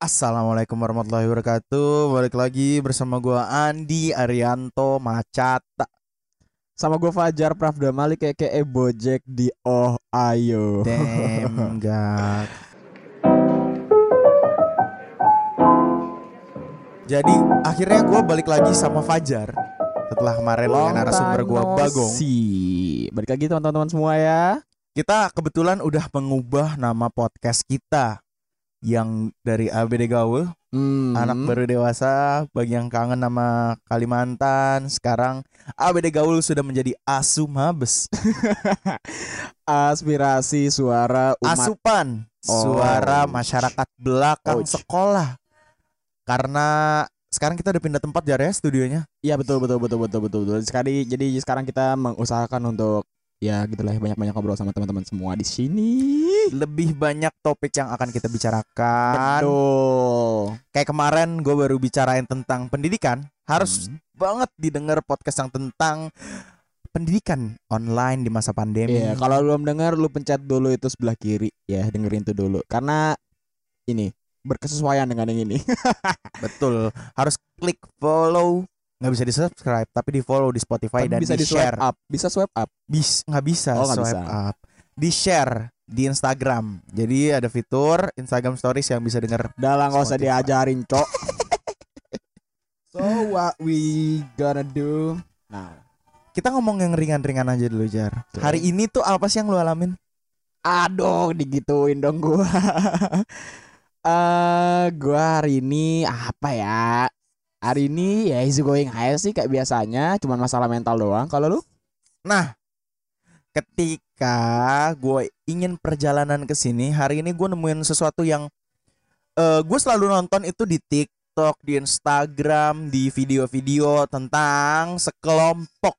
Assalamualaikum warahmatullahi wabarakatuh Balik lagi bersama gua Andi Arianto Macata Sama gue Fajar Pravda Malik kayak kayak Bojek di Oh Ayo. Damn God Jadi akhirnya gua balik lagi sama Fajar Setelah kemarin dengan narasumber gua Bagong Si. Balik lagi teman-teman semua ya. Kita kebetulan udah mengubah nama podcast kita Yang dari ABD Gaul Hmm. Anak baru dewasa Bagi yang kangen sama Kalimantan Sekarang ABD Gaul sudah menjadi Asu Mabes aspirasi suara umat. Asupan Oh. Suara masyarakat belakang Ouch. sekolah Karena sekarang kita udah pindah tempat ya studionya Iya betul betul betul betul betul betul. Sekali jadi sekarang kita mengusahakan untuk ya gitulah banyak-banyak ngobrol sama teman-teman semua di sini. Lebih banyak topik yang akan kita bicarakan Betul. Kayak kemarin gue baru bicarain tentang pendidikan Harus Hmm. banget didengar podcast yang tentang Pendidikan online di masa pandemi Iya, kalau lu belum dengar lu pencet dulu itu sebelah kiri ya, dengerin itu dulu. Karena ini berkesesuaian dengan yang ini. Betul Harus klik follow nggak bisa di subscribe tapi di follow di Spotify Tapi dan bisa di share up, bisa swipe up. bis nggak bisa Oh, swipe bisa. up di share di Instagram jadi ada fitur Instagram Stories yang bisa denger Udah lah nggak usah diajarin, Cok. so what we gonna do now? kita ngomong yang ringan-ringan aja dulu Jar Oke. hari ini tuh apa sih yang lu alamin Aduh, digituin dong gua. Eh, gua hari ini apa ya? Hari ini ya easy going aja sih kayak biasanya, cuman masalah mental doang. Kalau lu? nah ketika gue ingin perjalanan ke sini hari ini gue nemuin sesuatu yang eh gue selalu nonton itu di TikTok di Instagram di video-video tentang sekelompok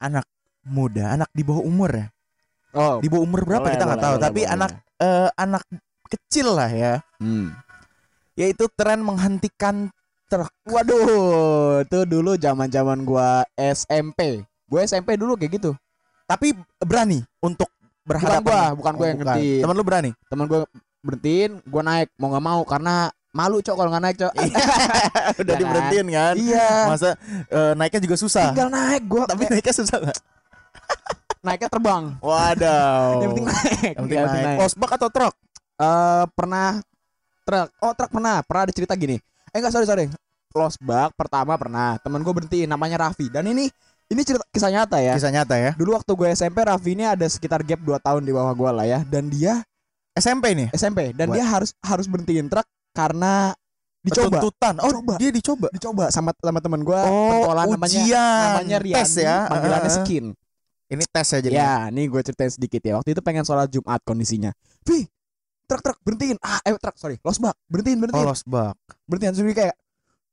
anak muda anak di bawah umur ya Oh, di bawah umur berapa boleh, kita nggak tahu boleh, tapi boleh. anak eh, anak kecil lah ya Hmm. yaitu tren menghentikan truk Waduh, itu dulu zaman-zaman gua SMP. Gue SMP dulu kayak gitu. tapi berani untuk Bukan berhadapan gua, bukan gua yang bukan. ngerti. teman lu berani Temen gue berhentiin, gua naik mau nggak mau karena malu cok kalau nggak naik cok. udah kan? diberhentiin kan iya. masa eh, naiknya juga susah Tinggal naik gua, tapi naiknya susah nggak naiknya terbang. wadaw Yang penting naik. yang penting Yang naik osbak atau truk Eh, pernah truk. Oh, truk pernah. Pernah ada cerita gini. Eh enggak, sorry, sorry. Lost bug pertama pernah. Temen gue berhentiin namanya Raffi. Dan ini ini cerita kisah nyata ya. kisah nyata ya Dulu waktu gue SMP Raffi ini ada sekitar gap 2 tahun di bawah gue lah ya. Dan dia SMP nih SMP dan Buat- dia harus harus berhentiin truk karena dicoba. tuntutan oh Coba. dia dicoba Dicoba sama sama temen gue oh pentolan namanya ujian namanya Riani, tes ya panggilannya Heeh. Skin. ini tes ya jadi Ya, nih gue ceritain sedikit ya. Waktu itu pengen sholat Jumat kondisinya. Vi, truk truk berhentiin. Ah, eh truk sorry, lost bug. Berhentiin, oh berhentiin. osbak berhentiin terus gue kayak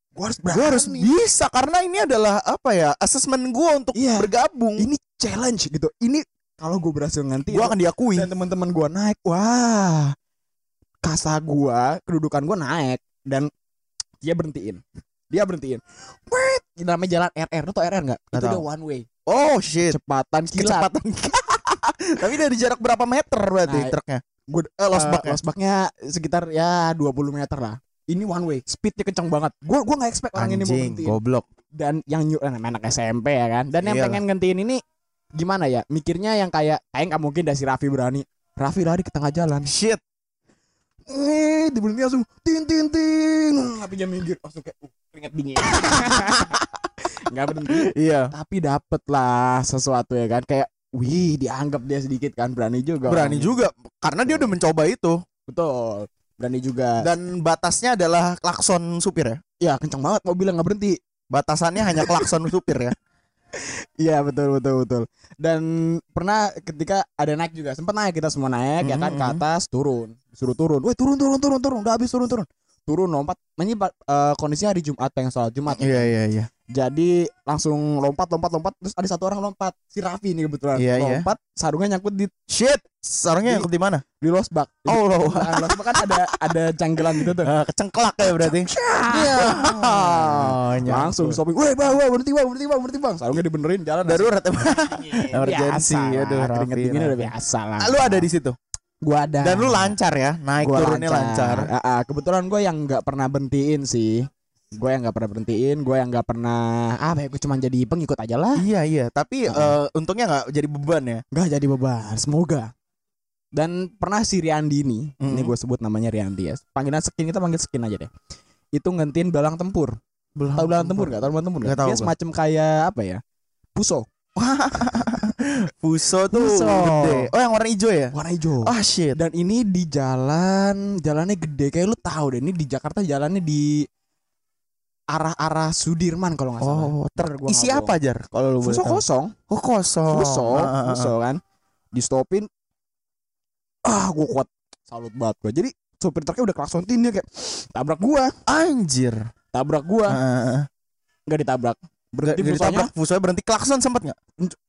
gue harus berani. gue harus bisa karena ini adalah apa ya asesmen gue untuk Iya. bergabung ini challenge gitu. Ini kalau gue berhasil nganti gue akan diakui dan teman-teman gue naik, wah, kasa gue, kedudukan gue naik dan dia berhentiin. Dia berhentiin. Wait, ini namanya jalan RR. Tau RR nggak? Itu udah one way. oh shit Kecepatan kilat. kecepatan tapi dari jarak berapa meter berarti Nah, truknya Gue eh, lost bug ya? lost bug-nya sekitar ya 20 meter lah. Ini one way, speednya kencang banget. Gue gua nggak expect orang ini mau goblok. Dan yang nyu eh, anak SMP ya kan? Dan yang Iyalah. pengen gantiin ini gimana ya? Mikirnya yang kayak kayak nggak mungkin dah si Raffi berani. Raffi lari ke tengah jalan. Shit. Eh diberhenti langsung tin tin tin. Tapi dia minggir langsung kayak uh, keringet dingin. Nggak berhenti. Iya. Tapi dapet lah sesuatu ya kan? Kayak wih dianggap dia sedikit kan berani juga berani orangnya. juga karena dia udah mencoba itu betul berani juga dan batasnya adalah klakson supir ya ya kencang banget mobilnya nggak berhenti batasannya hanya klakson supir ya Iya betul betul betul. Dan pernah ketika ada naik juga, sempat naik kita semua naik ya kan ke Mhm. atas turun, suruh turun. Weh turun turun turun turun, udah habis turun turun. Turun lompat. Ini eh, kondisinya hari Jumat pengen sholat Jumat. iya iya iya Jadi langsung lompat lompat lompat terus ada satu orang lompat. Si Raffi nih kebetulan Iya, iya. lompat, sarungnya nyangkut di shit sarungnya Di- yang di mana di losbak. Oh, loh. belakang losbak kan ada ada canggilan gitu tuh. Eh, kecengklak ya berarti iya Oh, Langsung nyangkut. shopping. Weh, bang, bang, berhenti bang, berhenti bang, berhenti bang. Sarungnya dibenerin jalan. darurat ya Biasa emergency aduh keringet dingin udah Raffi. biasa lah. Ah, lu ada di situ Gua ada. Dan lu lancar ya, naik Gua turunnya lancar. Ah, ah, kebetulan gue yang nggak pernah berhentiin sih. Gue yang nggak pernah berhentiin, gue yang nggak pernah apa ya, gue cuma jadi pengikut aja lah. Iya iya, tapi Heeh. eh, untungnya nggak jadi beban ya. Nggak jadi beban, semoga. Dan pernah si Riandi ini Mm. gue sebut namanya Riandi ya. Panggilan skin kita panggil skin aja deh. Itu ngentin belang tempur. Belum. Tahu belang tempur gak? Tahu belang tempur Nggak nggak? tahu Dia semacam kayak apa ya? Puso, Fuso tuh Fuso. gede. Oh yang warna hijau ya? warna hijau. Ah shit. Dan ini di jalan, jalannya gede kayak lu tahu deh. Ini di Jakarta jalannya di arah-arah Sudirman kalau nggak salah. Oh, ter gua isi apa jar? Kalau lu boleh tahu? kosong, Oh kosong. Fuso, Ah, ah, ah. Fuso kan. Di stopin. Ah, gua kuat. Salut banget gua. Jadi sopir truknya udah klaksontin dia kayak tabrak gua, Anjir. tabrak gua, Ah, ah, nggak ditabrak. Berhenti Berhenti fusonya ditabrak Fuso berhenti klakson sempat nggak?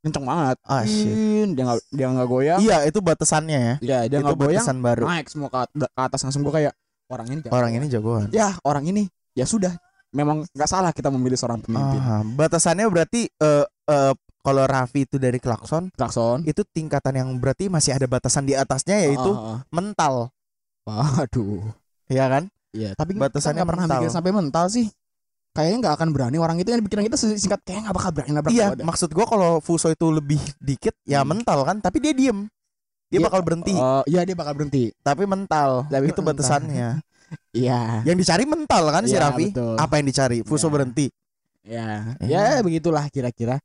kenceng banget. Ah shit. Dia nggak dia nggak goyang. Iya itu batasannya ya. Ya, dia itu nggak goyang. batasan baru. Naik semua ke, ke atas langsung gua kayak orang ini jago. Orang ini jagoan. Ya, orang ini ya sudah. Memang nggak salah kita memilih seorang pemimpin. Ah, batasannya berarti eh eh, kalau Raffi itu dari klakson Klakson. itu tingkatan yang berarti masih ada batasan di atasnya yaitu Ah, mental. Waduh. ya kan? Iya, tapi Batasannya pernah mental. mikir sampai mental sih. Kayaknya nggak akan berani orang itu yang pikiran kita singkat kayak nggak bakal berani nabrak Iya, dah. maksud gua kalau Fuso itu lebih dikit ya Hmm. mental kan, tapi dia diem. Dia Iya, bakal berhenti, Oh, iya dia bakal berhenti. tapi mental. Tapi itu mental. batasannya. Iya. yang dicari mental kan si Iya, Raffi. betul. Apa yang dicari? Fuso Iya. berhenti. Ya, Iya. ya begitulah kira-kira.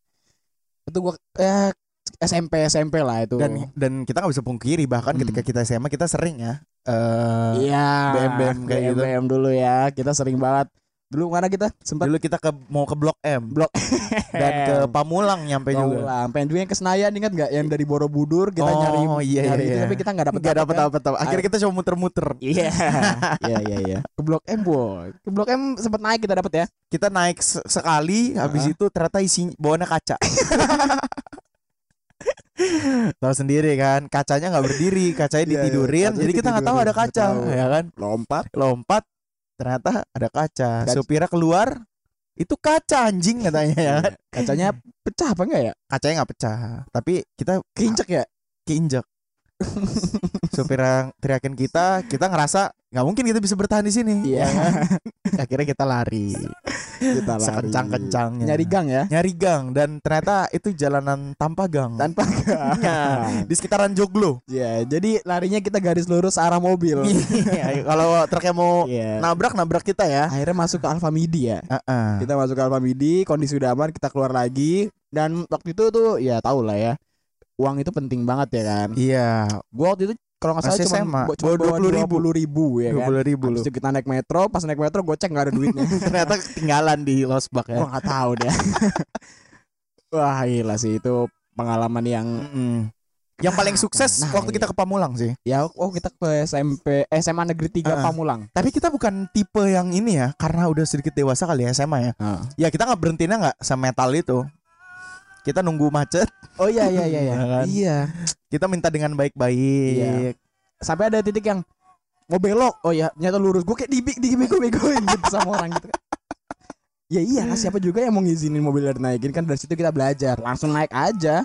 Itu gua ya SMP SMP lah itu. Dan dan kita nggak bisa pungkiri bahkan Hmm. ketika kita SMA kita sering ya eh Iya. BM-BM kayak gitu. BM dulu ya. Kita sering banget. Dulu mana kita? Sempat dulu kita ke mau ke Blok M Blok dan ke Pamulang nyampe juga. Lah, pengen juga yang ke Senayan ingat nggak yang dari Borobudur kita Oh, nyari iya, nyari iya, itu, iya. tapi kita nggak dapet Gak dapat kan? dapat dapat. Akhirnya kita cuma muter-muter. Iya. Iya iya iya. Ke Blok M boy. Ke Blok M sempat naik kita dapat ya. Kita naik se- sekali, habis Heeh. itu ternyata isi bawaannya kaca. Tahu sendiri kan, kacanya nggak berdiri, kacanya Iya, iya, ditidurin, kacanya jadi kita nggak tahu ada kaca, nggak tahu. ya kan? Lompat. Lompat, ternyata ada kaca. Kaca. Supirnya keluar, itu kaca anjing katanya ya? Iya. Kacanya pecah apa enggak ya? Kacanya nggak pecah, tapi kita Keinjek ya? keinjek. Supir yang teriakin kita, kita ngerasa nggak mungkin kita bisa bertahan di sini. Iya. ya kan? Akhirnya kita lari, Kita lari. sekencang-kencangnya. Nyari gang ya? nyari gang dan ternyata itu jalanan tanpa gang. Tanpa gang. Ya, di sekitaran Joglo. Iya, jadi larinya kita garis lurus arah mobil. Iya, Kalau truknya mau Iya. nabrak nabrak kita ya. Akhirnya masuk ke Alfa Midi ya. Heeh. Kita masuk ke Alfa Midi, kondisi udah aman, kita keluar lagi. Dan waktu itu tuh ya tau lah ya. Uang itu penting banget ya kan. Iya, Gua waktu itu kalau nggak salah cuma Bawa bawa 20.000. 20 ribu ya dua kan. puluh ribu Habis itu kita naik metro, pas naik metro gue cek nggak ada duitnya. Ternyata ketinggalan di losbak ya. Gua nggak tahu deh. Wah gila sih itu pengalaman yang Mm-mm. Yang paling sukses Nah, waktu iya. kita ke Pamulang sih. ya oh kita ke SMP SMA Negeri 3 Heeh. Pamulang. Tapi kita bukan tipe yang ini ya, karena udah sedikit dewasa kali ya SMA ya. Heeh. Ya kita nggak berhentinya nggak sama metal itu. Kita nunggu macet, Oh iya iya iya iya. Iya kan? Iya. kita minta dengan baik-baik. Sampai ada titik yang mau belok. Oh ya, ternyata lurus. Gue kayak dibik dibego-begoin gitu sama orang gitu. Ya iya siapa juga yang mau ngizinin mobil dari naikin kan dari situ kita belajar langsung naik aja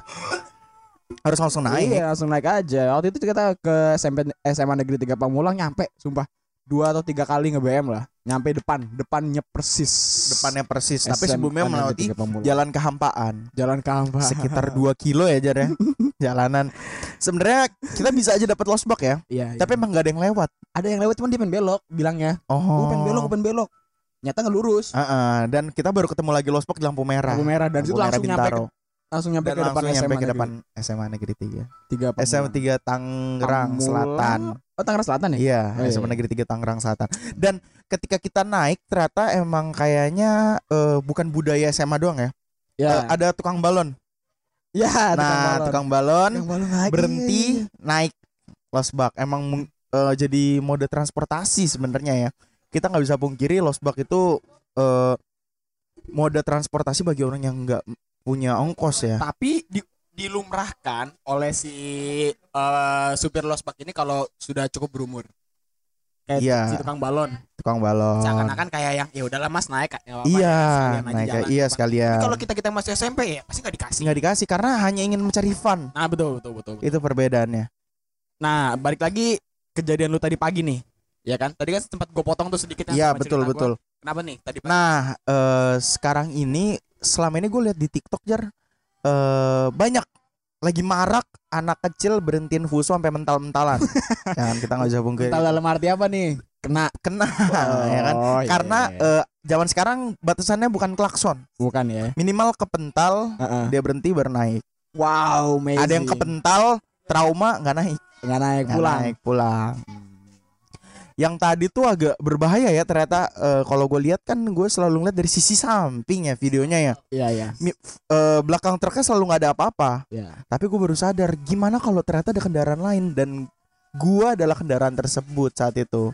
Harus langsung naik. iya langsung naik aja waktu itu kita ke SMP SMA Negeri 3 Pamulang nyampe sumpah dua atau tiga kali nge BM lah nyampe depan depannya persis. Depannya persis, tapi SMA sebelumnya Negeri melewati 3 jalan kehampaan. jalan kampa sekitar 2 kilo ya Jar ya? Jalanan. Sebenarnya kita bisa aja dapat losbak ya iya, iya. tapi emang gak ada yang lewat. Ada yang lewat cuman dia pengen belok bilangnya oh. Gue pengen belok gue pengen belok. Nyata nggak lurus. Ah, ah. dan kita baru ketemu lagi losbak di lampu merah. Lampu merah dan Lampu itu merah langsung nyampe ke, Bintaro. langsung nyampe dan ke depan langsung SMA nyampe ke Negeri. Depan SMA Negeri 3 tiga SMA 3 Tangerang. Selatan. Oh Tangerang Selatan ya? Iya Oh, iya, SMA iya. Negeri 3 Tangerang Selatan. Dan ketika kita naik ternyata emang kayaknya eh, bukan budaya SMA doang ya? Ya. Eh, ada tukang balon. Ya nah tukang balon. Tukang balon lagi. berhenti naik losbak emang eh, jadi mode transportasi sebenarnya ya. Kita nggak bisa pungkiri losbak itu eh, mode transportasi bagi orang yang nggak punya ongkos ya. Tapi di, dilumrahkan oleh si eh, supir losbak ini kalau sudah cukup berumur kayak Iya. si tukang balon tukang balon seakan-akan kayak yang ya udahlah mas naik ya iya aja naik jalan." iya Tapi sekalian kalau kita kita masih SMP ya pasti nggak dikasih nggak dikasih karena hanya ingin mencari fun nah betul betul betul, betul. itu perbedaannya Nah, balik lagi kejadian lu tadi pagi nih. Ya kan? Tadi kan sempat gue potong tuh sedikit Iya betul betul. gua. Kenapa nih tadi pagi? Nah eh, sekarang ini selama ini gue lihat di TikTok jar eh banyak lagi marak anak kecil berhentiin fuso sampai mental-mentalan. Jangan kita nggak usah bungkir. Tahu dalam arti apa nih? Kena Kena ya kan? Oh, iya. Karena eh, zaman sekarang batasannya bukan klakson, bukan ya. minimal kepental Heeh. dia berhenti baru naik. Wow, amazing. Ada yang kepental trauma nggak naik, nggak naik nggak pulang. naik pulang. Yang tadi tuh agak berbahaya ya ternyata eh, kalau gue lihat kan gue selalu ngeliat dari sisi samping ya videonya ya. Iya, iya. Eh, belakang truknya selalu nggak ada apa-apa. Iya. Tapi gue baru sadar gimana kalau ternyata ada kendaraan lain dan gua adalah kendaraan tersebut saat itu.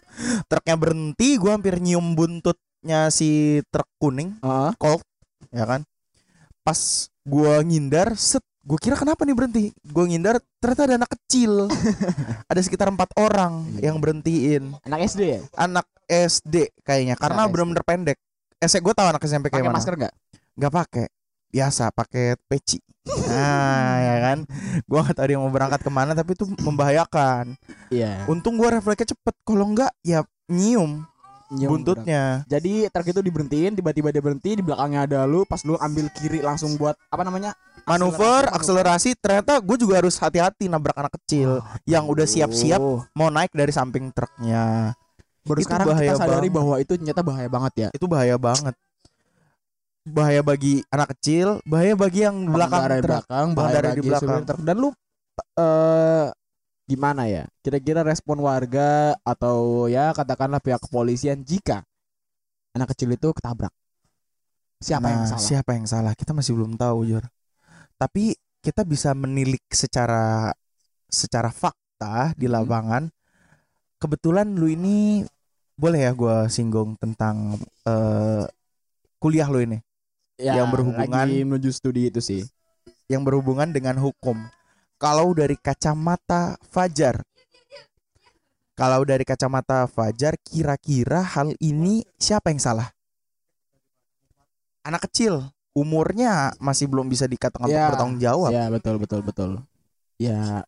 Truknya berhenti, gua hampir nyium buntutnya si truk kuning, Heeh. Colt, ya kan? Pas gua ngindar, set, gua kira kenapa nih berhenti? Gua ngindar, ternyata ada anak kecil. ada sekitar empat orang yang berhentiin. Anak SD ya? Anak SD kayaknya, karena SD. bener-bener pendek. Eh, gue tahu anak SMP kayak Pakai mana. masker nggak? Nggak pakai, biasa pakai peci. Nah, ya kan? Gua nggak tahu dia mau berangkat ke mana, tapi itu membahayakan. Iya. Untung gua refleksnya cepet. Kalau enggak, ya nyium Nyium buntutnya. Jadi truk itu diberhentiin, tiba-tiba dia berhenti, di belakangnya ada lu, pas lu ambil kiri langsung buat apa namanya? Manuver, akselerasi. Ternyata gue juga harus hati-hati nabrak anak kecil yang udah siap-siap Oh, mau naik dari samping truknya. baru Itu sekarang bahaya kita sadari banget. bahwa itu ternyata bahaya banget ya. Itu bahaya banget. Bahaya bagi anak kecil, bahaya bagi yang belakang truk. belakang, bahaya Pengendara di belakang. truk. Dan lu eh gimana ya? Kira-kira respon warga atau ya katakanlah pihak kepolisian jika anak kecil itu ketabrak? Siapa yang Nah, salah? Siapa yang salah? Kita masih belum tahu, Jor. Tapi kita bisa menilik secara secara fakta di Hmm. lapangan. Kebetulan lu ini boleh ya gua singgung tentang eh, kuliah lu ini Ya, yang berhubungan- lagi menuju studi itu sih. yang berhubungan dengan hukum. Kalau dari kacamata Fajar, kalau dari kacamata Fajar, kira-kira hal ini siapa yang salah? Anak kecil, umurnya masih belum bisa dikatakan Ya, bertanggung jawab. Ya betul betul betul. Ya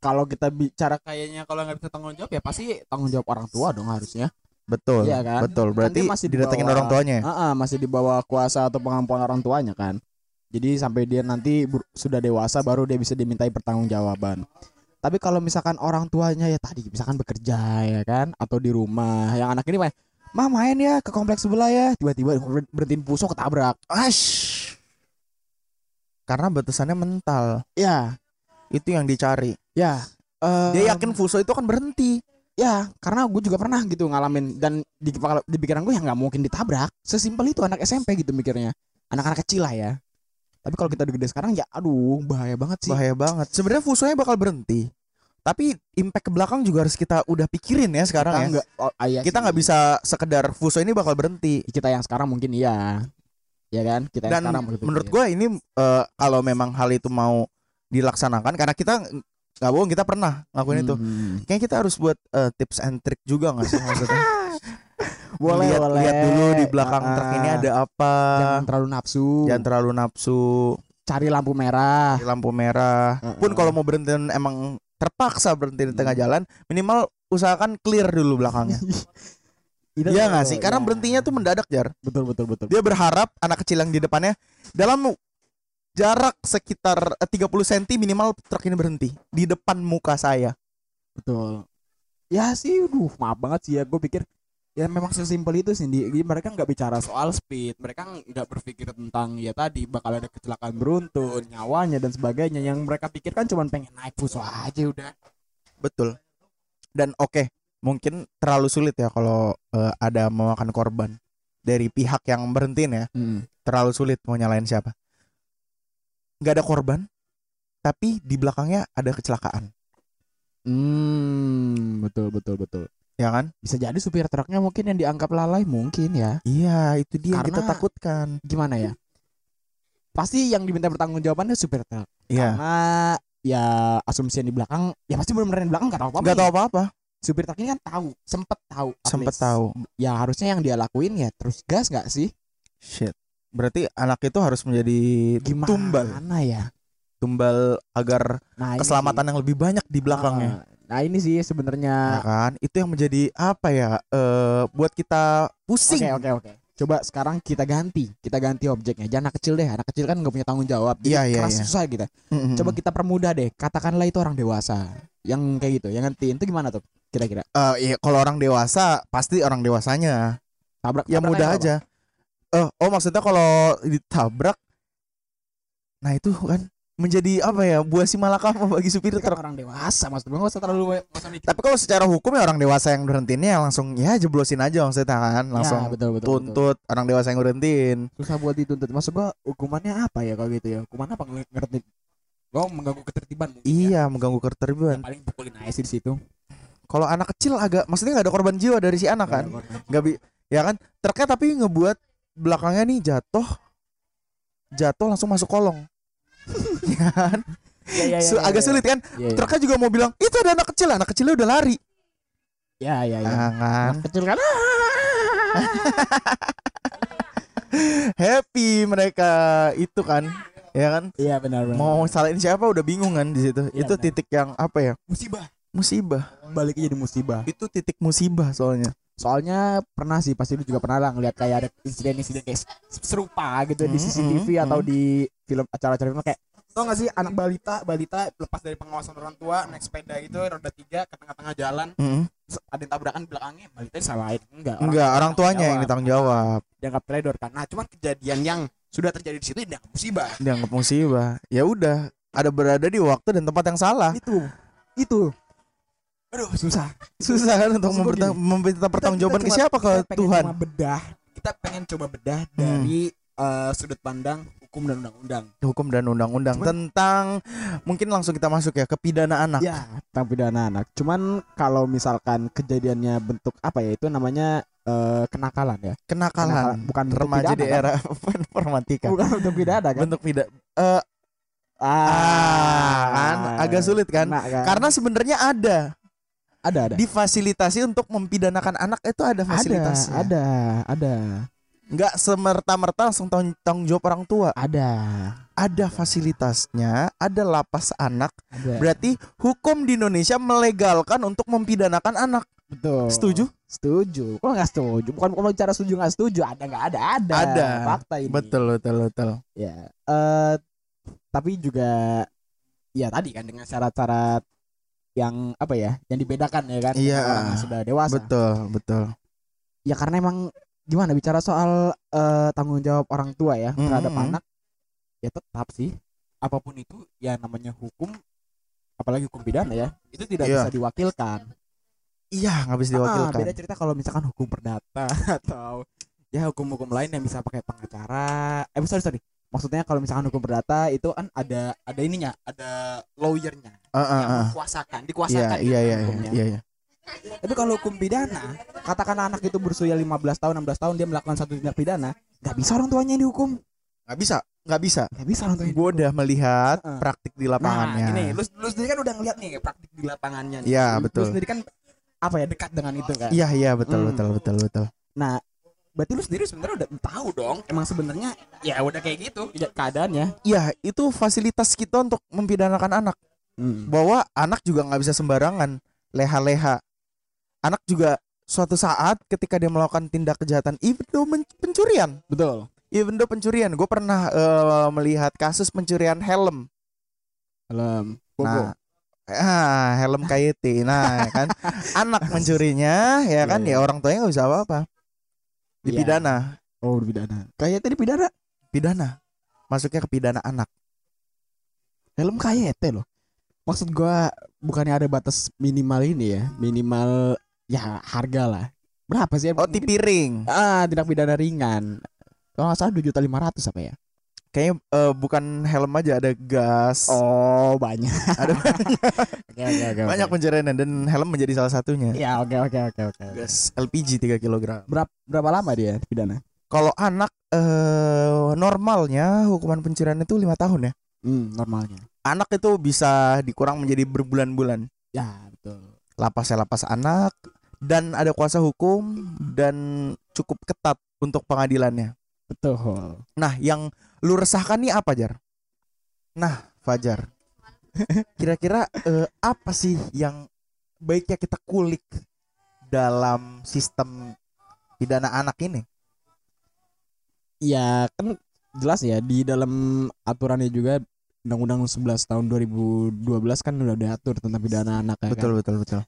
kalau kita bicara kayaknya kalau nggak bisa tanggung jawab ya pasti tanggung jawab orang tua dong harusnya. Betul, Iya kan? betul. Berarti Nanti masih didatengin dibawa- orang tuanya. ya? Ah, ah, masih di bawah kuasa atau pengampuan orang tuanya kan. Jadi sampai dia nanti sudah dewasa baru dia bisa dimintai pertanggungjawaban. Tapi kalau misalkan orang tuanya ya tadi misalkan bekerja ya kan atau di rumah yang anak ini main, "Mah main ya ke kompleks sebelah ya." Tiba-tiba ber- berhentiin puso ketabrak. Ash. Karena batasannya mental. Ya, Itu yang dicari. ya. eh, Dia yakin Fuso itu akan berhenti. Ya, karena gue juga pernah gitu ngalamin dan di di pikiran gue ya nggak mungkin ditabrak. Sesimpel itu anak SMP gitu mikirnya. Anak-anak kecil lah ya. Tapi kalau kita udah gede sekarang ya aduh bahaya banget sih. Bahaya banget. Sebenarnya Fusonya bakal berhenti. Tapi impact ke belakang juga harus kita udah pikirin ya sekarang kita ya. nggak oh, ah, iya kita nggak bisa sekedar Fuso ini bakal berhenti. kita yang sekarang mungkin iya. Ya kan? Kita yang Dan sekarang berpikir. menurut gue ini eh, kalau memang hal itu mau dilaksanakan karena kita nggak bohong kita pernah ngelakuin itu. Hmm. Kayaknya kita harus buat eh, tips and trick juga nggak sih maksudnya? Boleh, lihat, boleh. lihat dulu di belakang Ah, truk ini ada apa. Jangan terlalu nafsu. Jangan terlalu nafsu. Cari lampu merah. Di lampu merah. Heeh. Pun kalau mau berhenti emang terpaksa berhenti di tengah jalan, minimal usahakan clear dulu belakangnya. Iya tuh, nggak sih? Karena ya. berhentinya tuh mendadak jar. betul betul betul. Dia berharap anak kecil yang di depannya dalam jarak sekitar eh, 30 cm minimal truk ini berhenti di depan muka saya. Betul. Ya sih, duh, maaf banget sih ya. Gue pikir ya memang sesimpel itu sih. Di, di- mereka nggak bicara soal speed, mereka nggak berpikir tentang ya tadi bakal ada kecelakaan beruntun, nyawanya dan sebagainya. Yang mereka pikirkan cuma pengen naik fuso aja udah. Betul. Dan oke, mungkin terlalu sulit ya kalau eh, ada memakan korban dari pihak yang berhentiin ya. Terlalu sulit mau nyalain siapa. Nggak ada korban, tapi di belakangnya ada kecelakaan, Hmm, betul betul betul. Ya kan? Bisa jadi supir truknya mungkin yang dianggap lalai mungkin ya. Iya, itu dia yang kita Karena- takutkan. Gimana ya? Pasti yang diminta pertanggungjawabannya supir truk. Iya. Karena ya asumsi yang di belakang ya pasti benar-benar yang di belakang nggak tahu apa-apa. Nggak tahu apa-apa, supir truk ini kan tahu, sempet tahu, sempet least. tahu. Ya harusnya yang dia lakuin ya terus gas nggak sih? Shit. Berarti anak itu harus menjadi Gimana tumbal, ya? tumbal agar Nah, ini keselamatan yang lebih banyak di belakangnya. Ah, Nah ini sih ya sebenarnya. kan itu yang menjadi apa ya eh buat kita pusing Oke oke oke. Coba sekarang kita ganti, kita ganti objeknya. Jangan anak kecil deh, anak kecil kan nggak punya tanggung jawab. Iya, iya, keras iya. susah kita. Mm-mm. Coba kita permudah deh. Katakanlah itu orang dewasa yang kayak gitu, yang ngertiin itu gimana tuh? Kira-kira Eh, iya, kalau orang dewasa pasti orang dewasanya tabrak yang tabrak mudah aja eh oh maksudnya kalau ditabrak nah itu kan menjadi apa ya buah si malakama bagi supir kan truk. orang dewasa maksud gue nggak usah terlalu mikir. tapi kalau secara hukum ya orang dewasa yang berhentinnya langsung ya jeblosin aja maksudnya kan? Langsung ya, betul, betul, betul. tuntut orang dewasa yang berhentiin susah buat dituntut. Maksud gua hukumannya apa ya kalau gitu ya? Hukuman apa nge- ngerti? Gua mengganggu ketertiban ya. iya mengganggu ketertiban. Ya, paling pukulin aja sih di situ. Kalau anak kecil agak maksudnya nggak ada korban jiwa dari si anak kan? nggak bi ya kan? Truknya tapi ngebuat belakangnya nih jatuh jatuh langsung masuk kolong. ya kan? Ya, ya, ya, ya, agak ya. sulit kan? Ya, ya. truknya juga mau bilang itu ada anak kecil anak kecilnya udah lari. Ya ya ya. Nah, kan? Anak kecil kan happy mereka itu kan? Ya kan? Iya benar benar. Mau salahin siapa udah bingung kan di situ. Iya, itu benar. titik yang apa ya? Musibah. Musibah. Balik jadi musibah. Itu titik musibah soalnya soalnya pernah sih pasti lu juga pernah lah ngeliat kayak ada insiden-insiden kayak serupa gitu di Hmm, CCTV hmm, atau hmm. di film acara-acara film kayak tau gak sih anak balita balita lepas dari pengawasan orang tua naik sepeda gitu roda tiga ke tengah-tengah jalan terus ada yang tabrakan belakangnya balita disalahin. Enggak enggak orang tuanya yang ditanggung jawab. Dianggap teledor kan. Nah cuman kejadian yang sudah terjadi di situ dianggap musibah. Dianggap musibah. Ya udah ada berada di waktu dan tempat yang salah. Itu itu aduh susah. susah kan untuk meminta pertanggungjawaban ke siapa? Ke Tuhan. cuma bedah. Kita pengen coba bedah dari eh, sudut pandang hukum dan undang-undang. Hukum dan undang-undang. Tentang mungkin langsung kita masuk ya ke pidana anak. Ya tentang pidana anak. Cuman kalau misalkan kejadiannya bentuk apa ya itu namanya eh, kenakalan ya? Kenakalan. Bukan remaja di kan? era informatika. Bukan bentuk pidana kan? Bentuk pidana eh ah, kan? Agak sulit kan? Kan? karena sebenarnya ada ada ada. Difasilitasi untuk mempidanakan anak itu ada fasilitasnya. ada ada. Nggak semerta-merta langsung tanggung, tanggung jawab orang tua. Ada. Ada fasilitasnya ada lapas anak. Ada. Berarti hukum di Indonesia melegalkan untuk mempidanakan anak. Betul. Setuju? Setuju. Kok nggak setuju bukan kalau bicara setuju nggak setuju ada nggak ada ada. Ada. fakta ini. Betul betul betul. Ya eh tapi juga ya tadi kan dengan syarat-syarat yang apa ya yang dibedakan ya kan Iya. orang sudah dewasa. Betul betul. Ya karena emang gimana bicara soal eh, tanggung jawab orang tua ya Mm, terhadap anak ya tetap sih apa pun itu ya namanya hukum apalagi hukum pidana ya itu tidak Iya. bisa diwakilkan. Iya nggak bisa Ah, diwakilkan. beda cerita kalau misalkan hukum perdata atau ya hukum-hukum lain yang bisa pakai pengacara eh sorry sorry maksudnya kalau misalkan hukum perdata itu kan ada ada ininya ada lawyernya Ah, ah, yang ah. dikuasakan iya dikuasakan iya gitu iya hukumnya. iya iya tapi kalau hukum pidana katakan anak itu berusia 15 tahun 16 tahun dia melakukan satu tindak pidana nggak bisa orang tuanya yang dihukum nggak bisa nggak bisa nggak bisa orang tuanya gue udah melihat Heeh. praktik di lapangannya Nah, gini, lu, lu sendiri kan udah ngeliat nih praktik di lapangannya. Iya, betul. Lu sendiri kan apa ya dekat dengan itu kan. iya iya betul Hmm. betul betul betul Nah, berarti lu sendiri sebenarnya udah tahu dong. Emang sebenarnya ya udah kayak gitu ya, keadaannya. iya itu fasilitas kita untuk mempidanakan anak Hmm. bahwa anak juga nggak bisa sembarangan leha-leha anak juga suatu saat ketika dia melakukan tindak kejahatan even though pencurian Betul. even though pencurian gue pernah eh, melihat kasus pencurian helm Helm. nah ah, helm KYT nah kan anak mencurinya ya kan Iya, ya orang tuanya nggak bisa apa-apa dipidana Oh, pidana. Kayak tadi pidana. pidana masuknya ke pidana anak Helm KYT loh. Maksud gua bukannya ada batas minimal ini ya, minimal ya harga lah. Berapa sih? oh tipiring Ah, tindak pidana ringan. Kalau nggak salah dua juta lima ratus apa ya? Kayaknya eh, bukan helm aja ada gas Oh, banyak. ada Oke, oke, oke. banyak pencurian dan helm menjadi salah satunya Ya, oke, oke, oke, oke. gas LPG 3 kg Berapa berapa lama dia pidana? kalau anak eh normalnya hukuman pencurian itu lima tahun ya Hmm, normalnya. anak itu bisa dikurang menjadi berbulan-bulan Ya, betul. lapasnya lapas anak dan ada kuasa hukum dan cukup ketat untuk pengadilannya. Betul. Nah, yang lu resahkan nih apa, Jar? Nah, Fajar. Kira-kira eh, apa sih yang baiknya kita kulik dalam sistem pidana anak ini? Ya kan jelas ya di dalam aturannya juga Undang-Undang 11 tahun 2012 kan udah diatur tentang pidana anak ya kan? Betul betul betul.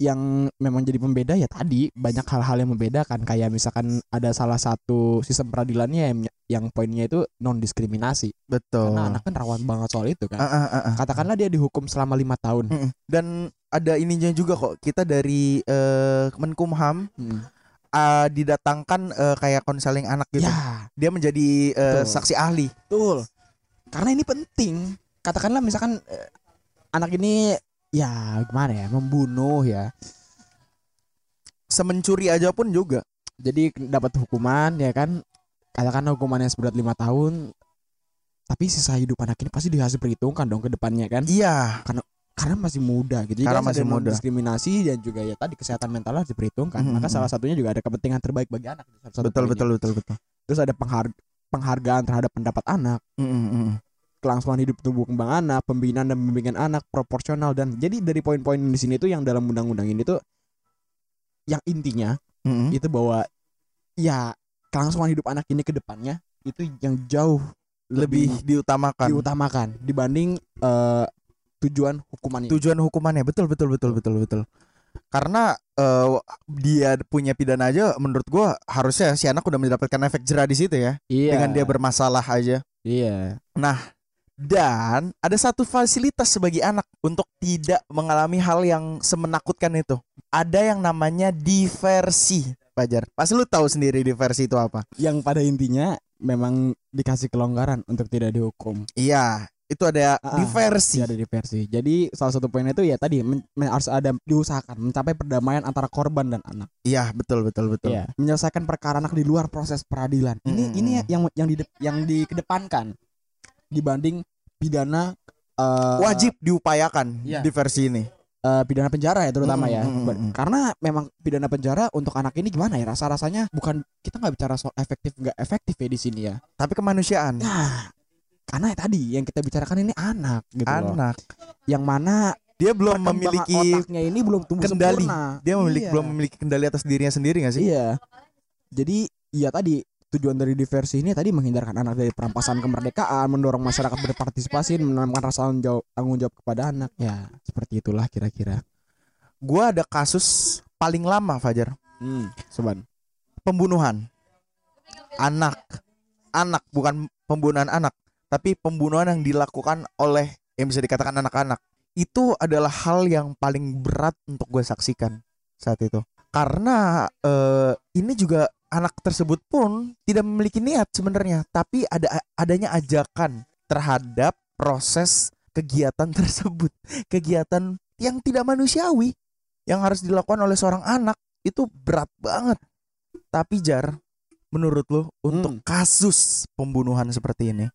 Yang memang jadi pembeda ya tadi banyak hal-hal yang membedakan kayak misalkan ada salah satu sistem peradilannya yang, yang poinnya itu non diskriminasi Betul. karena anak kan rawan banget soal itu kan Ah, ah, ah, ah. katakanlah dia dihukum selama lima tahun Mm-mm. Dan ada ininya juga kok. Kita dari eh, Menkumham Hmm. ah, didatangkan eh, kayak konseling anak gitu. ya Dia menjadi Betul. saksi ahli. betul karena ini penting katakanlah misalkan eh, anak ini ya gimana ya membunuh ya Semencuri aja pun juga. jadi dapat hukuman ya kan katakanlah hukumannya seberat lima tahun tapi sisa hidup anak ini pasti harus diperhitungkan dong ke depannya kan Iya. karena masih muda gitu Karena Jadi masih muda. diskriminasi dan juga ya tadi kesehatan mental harus diperhitungkan Mhm, maka mhm. salah satunya juga ada kepentingan terbaik bagi anak satu Betul poinnya. betul betul betul. terus ada penghar- penghargaan terhadap pendapat anak mm-mm. Kelangsungan hidup tumbuh kembang anak pembinaan dan bimbingan anak proporsional dan jadi dari poin-poin di sini tuh yang dalam undang-undang ini tuh yang intinya Mm-mm. itu bahwa ya kelangsungan hidup anak ini ke depannya itu yang jauh Lebih diutamakan. diutamakan dibanding eh, tujuan hukumannya Tujuan hukumannya betul betul betul betul betul. Karena eh, dia punya pidana aja menurut gua harusnya si anak udah mendapatkan efek jerah di situ ya iya dengan dia bermasalah aja. iya Dan ada satu fasilitas sebagai anak untuk tidak mengalami hal yang semenakutkan itu. Ada yang namanya diversi, Fajar. Pasti lu tahu sendiri diversi itu apa? yang pada intinya memang dikasih kelonggaran untuk tidak dihukum. Iya, itu ada Ah, diversi. Tidak ada diversi. Jadi salah satu poinnya itu ya tadi men- men- harus ada diusahakan mencapai perdamaian antara korban dan anak. Iya, betul betul betul. Iya. Menyelesaikan perkara anak di luar proses peradilan. Ini ini yang yang di yang dikedepankan dibanding pidana eh, Wajib diupayakan Iya. diversi ini. eh, pidana penjara ya terutama ya. Mm-mm, mm-mm. Karena memang pidana penjara untuk anak ini gimana ya rasa-rasanya bukan kita nggak bicara soal efektif nggak efektif ya di sini ya. Tapi kemanusiaan. Nah, karena ya tadi yang kita bicarakan ini anak gitu loh. Anak. Yang mana Dia belum memiliki otaknya ini belum tumbuh kendali. sempurna. dia memiliki Iya. belum memiliki kendali atas dirinya sendiri gak sih? Iya. Jadi ya tadi tujuan dari diversi ini tadi menghindarkan anak dari perampasan kemerdekaan, mendorong masyarakat berpartisipasi, menanamkan rasa tanggung jawab, kepada anak. Ya, seperti itulah kira-kira. Gua ada kasus paling lama Fajar. Hmm, soban. Pembunuhan anak. Anak bukan pembunuhan anak, tapi pembunuhan yang dilakukan oleh yang bisa dikatakan anak-anak. Itu adalah hal yang paling berat untuk gue saksikan saat itu. Karena eh, ini juga anak tersebut pun tidak memiliki niat sebenarnya, tapi ada adanya ajakan terhadap proses kegiatan tersebut, kegiatan yang tidak manusiawi yang harus dilakukan oleh seorang anak itu berat banget. Tapi Jar, menurut lo untuk Hmm. kasus pembunuhan seperti ini,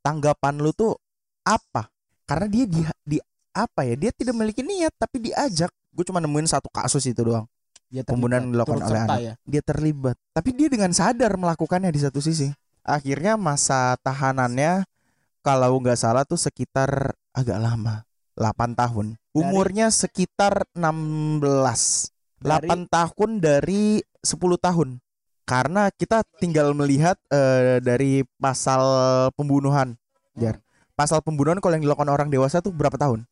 tanggapan lu tuh apa? Karena dia di, di apa ya? Dia tidak memiliki niat tapi diajak. Gue cuma nemuin satu kasus itu doang. Dia Pembunuhan dilakukan oleh anak. ya. Dia terlibat. Tapi dia dengan sadar melakukannya di satu sisi. Akhirnya masa tahanannya kalau nggak salah tuh sekitar agak lama. 8 tahun. Umurnya sekitar 16. 8 tahun dari 10 tahun. Karena kita tinggal melihat eh, dari pasal pembunuhan. Jar. Pasal pembunuhan kalau yang dilakukan orang dewasa tuh berapa tahun?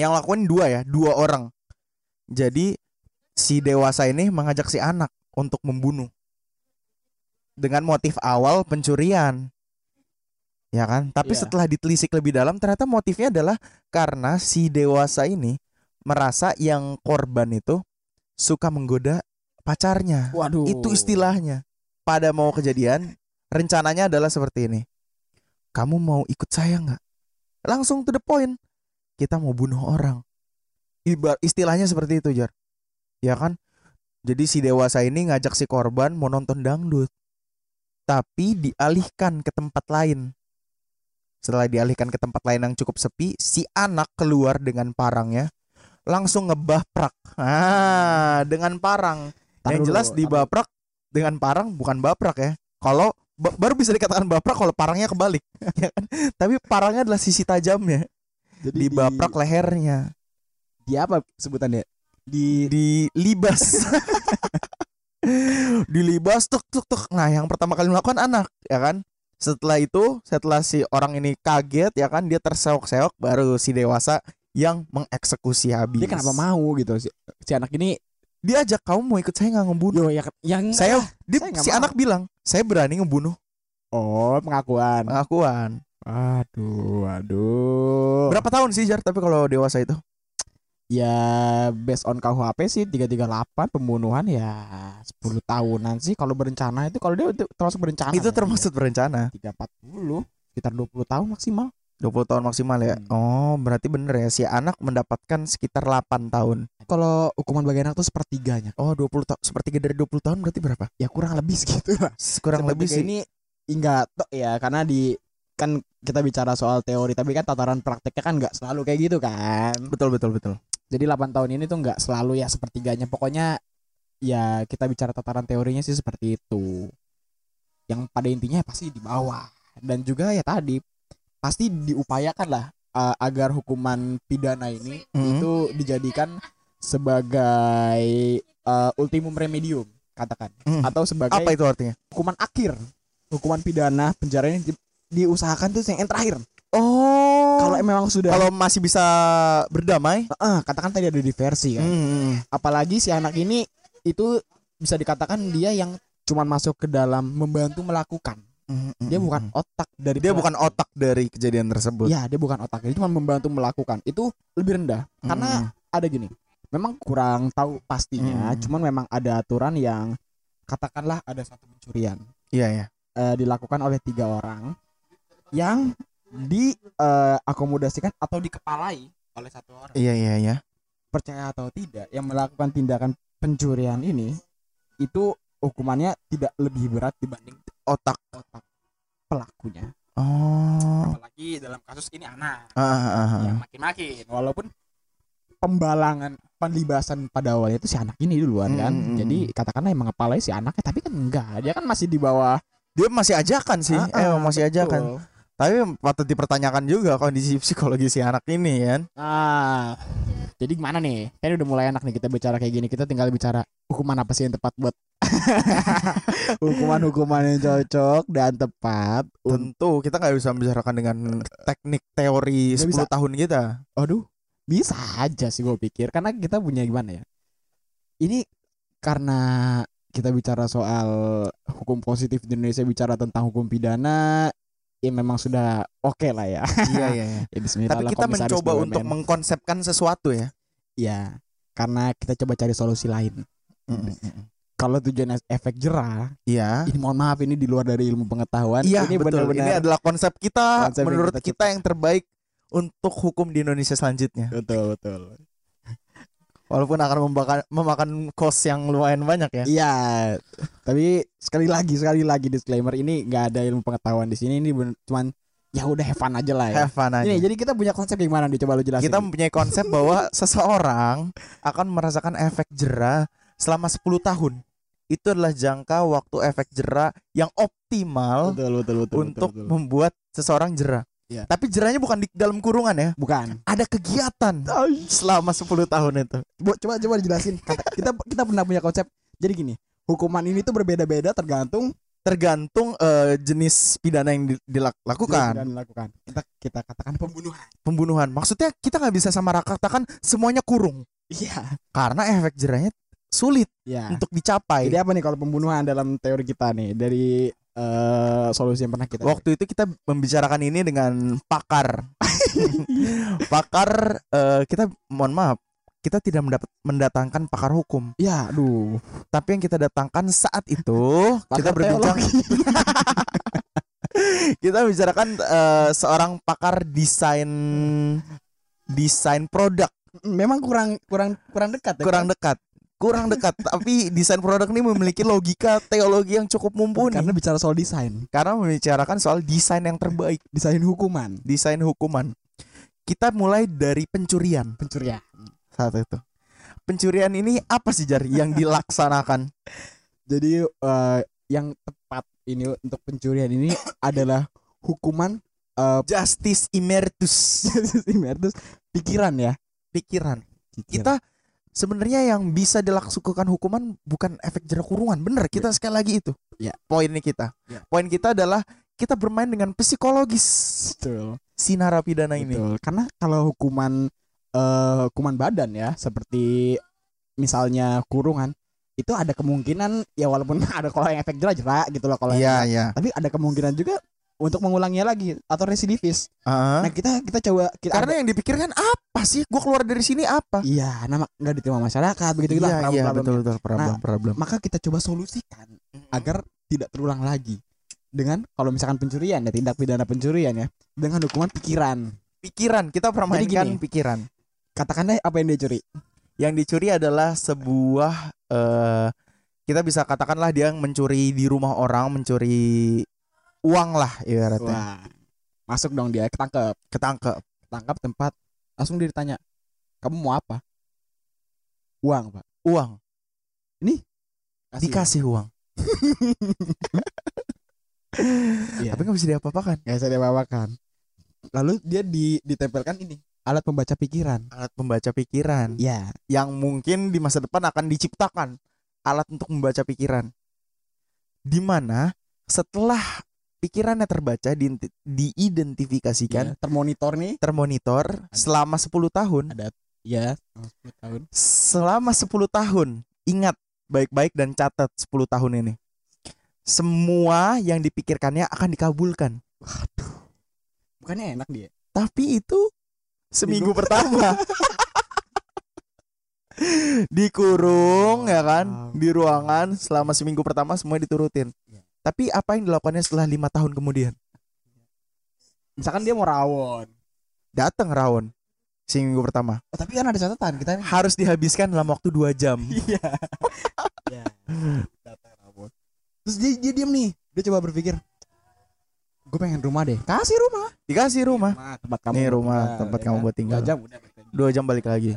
Yang lakuin dua ya, dua orang. Jadi si dewasa ini mengajak si anak untuk membunuh dengan motif awal pencurian. Ya kan? Tapi Iya. setelah ditelisik lebih dalam ternyata motifnya adalah karena si dewasa ini merasa yang korban itu suka menggoda pacarnya. Waduh. Itu istilahnya. Pada mau kejadian, rencananya adalah seperti ini. Kamu mau ikut saya nggak? Langsung to the point. Kita mau bunuh orang. Iba- istilahnya seperti itu, Jar. Ya kan? Jadi si dewasa ini ngajak si korban mau nonton dangdut. Tapi dialihkan ke tempat lain. Setelah dialihkan ke tempat lain yang cukup sepi, si anak keluar dengan parangnya, langsung ngebaprak. Ah, dengan parang. Tar yang dulu, jelas tar di dulu. baprak dengan parang bukan baprak ya. Kalau ba- baru bisa dikatakan baprak kalau parangnya kebalik, ya kan? Tapi parangnya adalah sisi tajamnya. Jadi Di baprak lehernya. Di apa sebutannya? Di di libas. Di libas tuk tuk tuk. Nah yang pertama kali melakukan anak ya kan? Setelah itu setelah si orang ini kaget ya kan dia terseok-seok baru si dewasa yang mengeksekusi habis. Dia kenapa mau gitu? Si, si anak ini dia ajak kamu mau ikut saya nggak ngebunuh? Yo ya yang saya dia, saya si mau. anak bilang saya berani ngebunuh. Oh pengakuan. pengakuan. Aduh, aduh. berapa tahun sih jar tapi kalau dewasa itu Ya based on KUHP sih 338 pembunuhan ya 10 tahunan sih kalau berencana itu kalau dia itu termasuk berencana. itu ya. termasuk berencana 340 sekitar 20 tahun maksimal. 20 tahun maksimal ya Hmm. oh berarti bener ya si anak mendapatkan sekitar 8 tahun Kalau hukuman bagi anak tuh sepertiganya. oh 20 tahun sepertiga dari 20 tahun berarti berapa Ya kurang lebih segitu lah. kurang lebih sih ini enggak tok ya karena di kan kita bicara soal teori tapi kan tataran prakteknya kan nggak selalu kayak gitu kan. betul betul betul Jadi 8 tahun ini tuh nggak selalu ya sepertiganya. Pokoknya ya kita bicara tataran teorinya sih seperti itu. Yang pada intinya pasti di bawah dan juga ya tadi pasti diupayakan lah uh, agar hukuman pidana ini Mhm. itu dijadikan sebagai uh, ultimum remedium katakan Mhm. atau sebagai apa itu artinya hukuman akhir hukuman pidana penjara ini di- diusahakan tuh yang terakhir oh kalau memang sudah kalau masih bisa berdamai Eh, katakan tadi ada diversi kan. Hmm. apalagi si anak ini itu bisa dikatakan dia yang cuman masuk ke dalam membantu melakukan. Dia bukan otak dari dia pelaku. bukan otak dari kejadian tersebut. Ya dia bukan otak. Dia cuma membantu melakukan. Itu lebih rendah. Karena ada gini memang kurang tahu pastinya Mm. cuman memang ada aturan yang katakanlah ada satu pencurian. Iya ya eh, dilakukan oleh tiga orang yang diakomodasikan atau dikepalai oleh satu orang. Iya iya iya. Percaya atau tidak yang melakukan tindakan pencurian ini itu hukumannya tidak lebih berat dibanding otak otak pelakunya. Oh. Apalagi dalam kasus ini anak ah, ah, ah, ah. ya makin-makin. Walaupun pembalangan penlibasan pada awalnya itu si anak ini duluan kan. Mm, mm, jadi katakanlah emang kepalanya si anaknya tapi kan enggak. Dia kan masih di bawah dia masih ajakan sih. Ah, eh ah, masih betul. ajakan tapi patut dipertanyakan juga kondisi psikologi si anak ini kan? Ah. Jadi gimana nih? Kan udah mulai enak nih kita bicara kayak gini. Kita tinggal bicara hukuman apa sih yang tepat buat hukuman-hukuman yang cocok dan tepat tentu kita nggak bisa membicarakan dengan teknik teori Nggak 10 bisa. tahun kita. Aduh bisa aja sih gue pikir. Karena kita punya gimana ya? Ini karena kita bicara soal hukum positif di Indonesia bicara tentang hukum pidana ya memang sudah oke lah ya iya iya iya. ya bismillah tapi kita mencoba BUMN. untuk mengkonsepkan sesuatu ya ya karena kita coba cari solusi lain kalau tujuan efek jerah iya ini mohon maaf ini di luar dari ilmu pengetahuan Iya ini betul. Ini benar-benar adalah konsep kita Konsep menurut kita kita, yang terbaik untuk hukum di Indonesia selanjutnya. betul betul Walaupun akan memakan memakan cost yang lumayan banyak ya. Iya, tapi sekali lagi sekali lagi disclaimer ini nggak ada ilmu pengetahuan di sini ini cuman ya udah have fun aja lah ya. Have fun aja. Ini jadi kita punya konsep gimana nih coba lu jelasin. kita mempunyai konsep bahwa seseorang akan merasakan efek jerah selama 10 tahun. Itu adalah jangka waktu efek jerah yang optimal betul betul betul untuk betul, betul. membuat seseorang jerah. Iya. Tapi jerahnya bukan di dalam kurungan ya. bukan. Ada kegiatan selama 10 tahun itu. Coba coba dijelasin. Kata- kita kita pernah punya konsep. Jadi gini, hukuman ini tuh berbeda-beda tergantung Tergantung eh, jenis pidana yang di- dilakukan. dan dilakukan. Kita kita katakan pembunuhan. pembunuhan. Maksudnya kita nggak bisa sama katakan semuanya kurung Iya. karena efek jerahnya sulit Iya. untuk dicapai. Jadi apa nih kalau pembunuhan dalam teori kita nih dari eh, solusi yang pernah kita Waktu itu kita membicarakan ini dengan pakar. pakar eh, kita mohon maaf kita tidak mendapat mendatangkan pakar hukum, Ya, aduh. tapi yang kita datangkan saat itu kita berbincang kita bicarakan eh, seorang pakar desain desain produk Memang kurang kurang kurang dekat ya. kurang dekat kurang dekat tapi desain produk ini memiliki logika teologi yang cukup mumpuni. Karena bicara soal desain, karena membicarakan soal desain yang terbaik. Desain hukuman, desain hukuman. Kita mulai dari pencurian. Pencurian. saat itu. Pencurian ini apa sih jar yang dilaksanakan? Jadi eh, yang tepat ini untuk pencurian ini adalah hukuman eh justice emeritus terus pikiran ya. pikiran. Cicil. kita sebenarnya yang bisa dilakukan hukuman bukan efek jerak kurungan. Bener, kita sekali lagi itu. Ya. Poinnya kita. Ya. Poin kita adalah kita bermain dengan psikologis betul. si narapidana ini. Betul. Karena kalau hukuman eh hukuman badan ya seperti misalnya kurungan itu ada kemungkinan ya walaupun ada kalau yang efek jerak jerak gitu loh kalau Iya, yang- iya. tapi ada kemungkinan juga untuk mengulanginya lagi atau residivis. Heeh. Nah, kita kita coba kita Karena yang dipikirkan apa sih? Gue keluar dari sini apa? iya, nama nggak diterima masyarakat begitu gitu iya, iya, betul betul problem problem. Maka kita coba solusikan agar tidak terulang lagi dengan kalau misalkan pencurian ya tindak pidana pencurian ya dengan hukuman pikiran. pikiran kita permainkan gini. pikiran. Katakanlah apa yang dia curi. Yang dicuri adalah sebuah eh kita bisa katakanlah dia mencuri di rumah orang, mencuri uang lah ibaratnya. Wah. Masuk dong dia ketangkep. Ketangkep. Tangkap tempat langsung dia ditanya kamu mau apa uang pak Uang, Kasih dikasih uang. Iya. Tapi nggak bisa diapa-apakan. nggak bisa dibawakan lalu dia di ditempelkan ini alat pembaca pikiran Alat pembaca pikiran ya yang mungkin di masa depan akan diciptakan alat untuk membaca pikiran. Di mana setelah pikirannya terbaca di, diidentifikasikan ya termonitor nih. termonitor selama 10 tahun. Ada. Ya 10 tahun. Selama 10 tahun ingat baik-baik dan catat 10 tahun ini. Semua yang dipikirkannya akan dikabulkan. Bukannya enak dia? Tapi itu seminggu Minggu. pertama. Dikurung ya kan? Wow. di ruangan selama seminggu pertama semua diturutin. Tapi apa yang dilakukannya setelah lima tahun kemudian? Misalkan dia mau rawon. Datang rawon seminggu pertama. Oh, tapi kan ada catatan kita nih harus dihabiskan dalam waktu dua jam. Iya. Ya data rawon. Terus dia dia diam nih. Dia coba berpikir gue pengen rumah deh. Kasih rumah. Dikasih rumah. tempat kamu Nih rumah, tinggal, tempat ya kamu kan? buat tinggal. Dua jam udah dua jam balik lagi.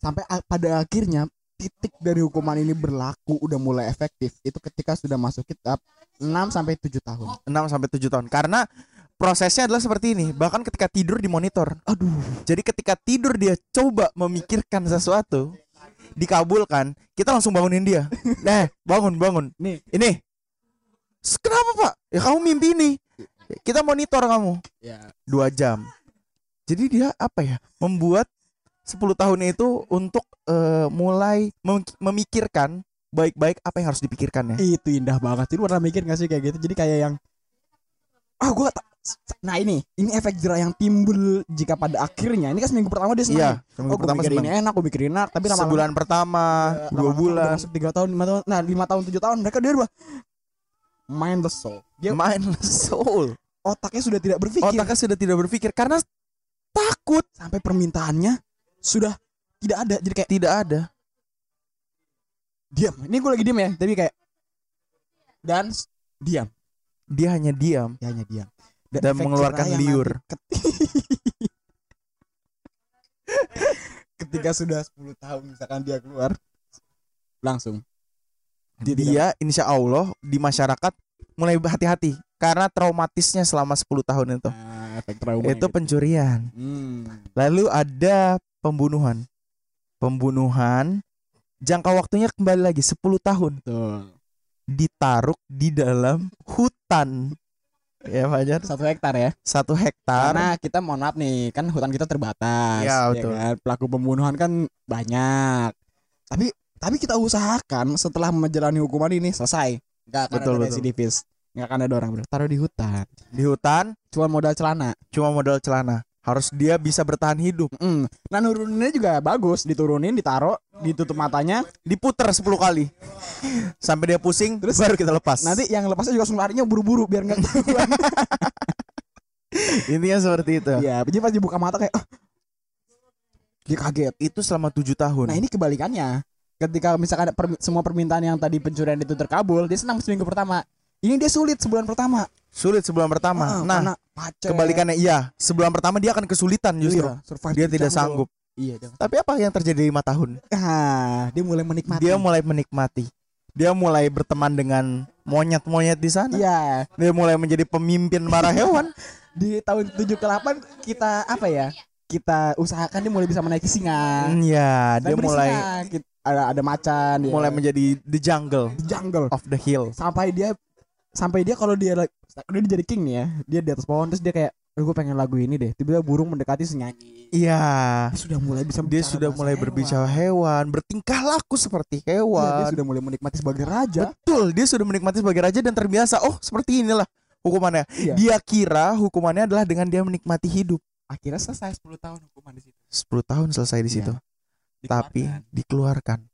Sampai pada akhirnya titik dari hukuman ini berlaku udah mulai efektif itu ketika sudah masuk kitab 6 sampai 7 tahun. 6 sampai 7 tahun. Karena prosesnya adalah seperti ini. Bahkan ketika tidur dimonitor Aduh. jadi ketika tidur dia coba memikirkan sesuatu dikabulkan kita langsung bangunin dia. Nah bangun bangun. Nih. ini. "S- kenapa pak? Ya kamu mimpi ini. Kita monitor kamu. Ya. dua jam. Jadi dia apa ya? Membuat 10 tahun itu untuk eh, mulai mem- memikirkan baik-baik apa yang harus dipikirkannya Itu indah banget. Itu pernah mikir gak sih kayak gitu? Jadi kayak yang ah gua tak Nah ini, ini efek jerah yang timbul jika pada akhirnya ini kan seminggu pertama dia senang. iya seminggu Oh, gue pertama mikirin senang. ini enak, gue mikirin enak, tapi lama-lama sebulan pertama eh, dua bulan masuk tiga tahun, lima tahun, nah lima tahun, tujuh tahun, mereka dia berubah mindless soul. Dia mindless soul otaknya sudah tidak berpikir. otaknya sudah tidak berpikir karena takut sampai permintaannya sudah tidak ada. Jadi kayak tidak ada diam. Ini gue lagi diam ya, tapi kayak dan diam. dia hanya diam Dia hanya diam. Dan efek mengeluarkan liur. ket- Ketika sudah 10 tahun misalkan dia keluar langsung dia, tidak- insya Allah di masyarakat mulai hati-hati karena traumatisnya selama 10 tahun itu Nah, efek trauma itu pencurian Hmm. lalu ada pembunuhan pembunuhan jangka waktunya kembali lagi 10 tahun Betul. ditaruh di dalam hutan ya Fajar Satu hektar ya. satu hektar Karena kita mohon maaf nih, kan hutan kita terbatas. Ya, betul. kan? Pelaku pembunuhan kan banyak. Tapi tapi kita usahakan setelah menjalani hukuman ini selesai. Enggak akan Betul, ada betul. residivis. Enggak akan ada orang taruh di hutan. di hutan Cuma modal celana. cuma modal celana harus dia bisa bertahan hidup Mm. Nah nuruninnya juga bagus, diturunin, ditaruh, ditutup matanya. diputer 10 kali sampai dia pusing terus baru kita lepas Nanti yang lepasnya juga langsung larinya buru-buru biar nggak intinya seperti itu Iya, jadi pas dibuka mata kayak "Ah." dia kaget. itu selama tujuh tahun Nah ini kebalikannya. Ketika misalkan ada permi- semua permintaan yang tadi pencurian itu terkabul, dia senang seminggu pertama. Ini dia sulit sebulan pertama. sulit sebulan pertama Ah, nah kebalikannya iya sebulan pertama dia akan kesulitan justru Iya, dia di tidak jungle. sanggup Iya, tapi apa yang terjadi lima tahun ah, dia mulai menikmati. dia mulai menikmati dia mulai berteman dengan monyet-monyet di sana Iya, dia mulai menjadi pemimpin para hewan di tahun 7 ke 8 kita apa ya? kita usahakan dia mulai bisa menaiki singa. Ya, Dan dia mulai ada ada macan ya. mulai menjadi the jungle di jungle of the hill. sampai dia sampai dia kalau dia dia jadi king nih ya dia di atas pohon terus dia kayak gue pengen lagu ini deh tiba-tiba burung mendekati terus nyanyi Iya. dia sudah mulai bisa Dia sudah mulai hewan. berbicara hewan, bertingkah laku seperti Iya, dia hewan. sudah mulai menikmati sebagai raja Betul, dia sudah menikmati sebagai raja dan terbiasa. Oh, seperti inilah hukumannya. Iya. Dia kira hukumannya adalah dengan dia menikmati hidup. akhirnya selesai 10 tahun hukuman di situ 10 tahun selesai di Iya. situ. Tapi Dikeluarkan.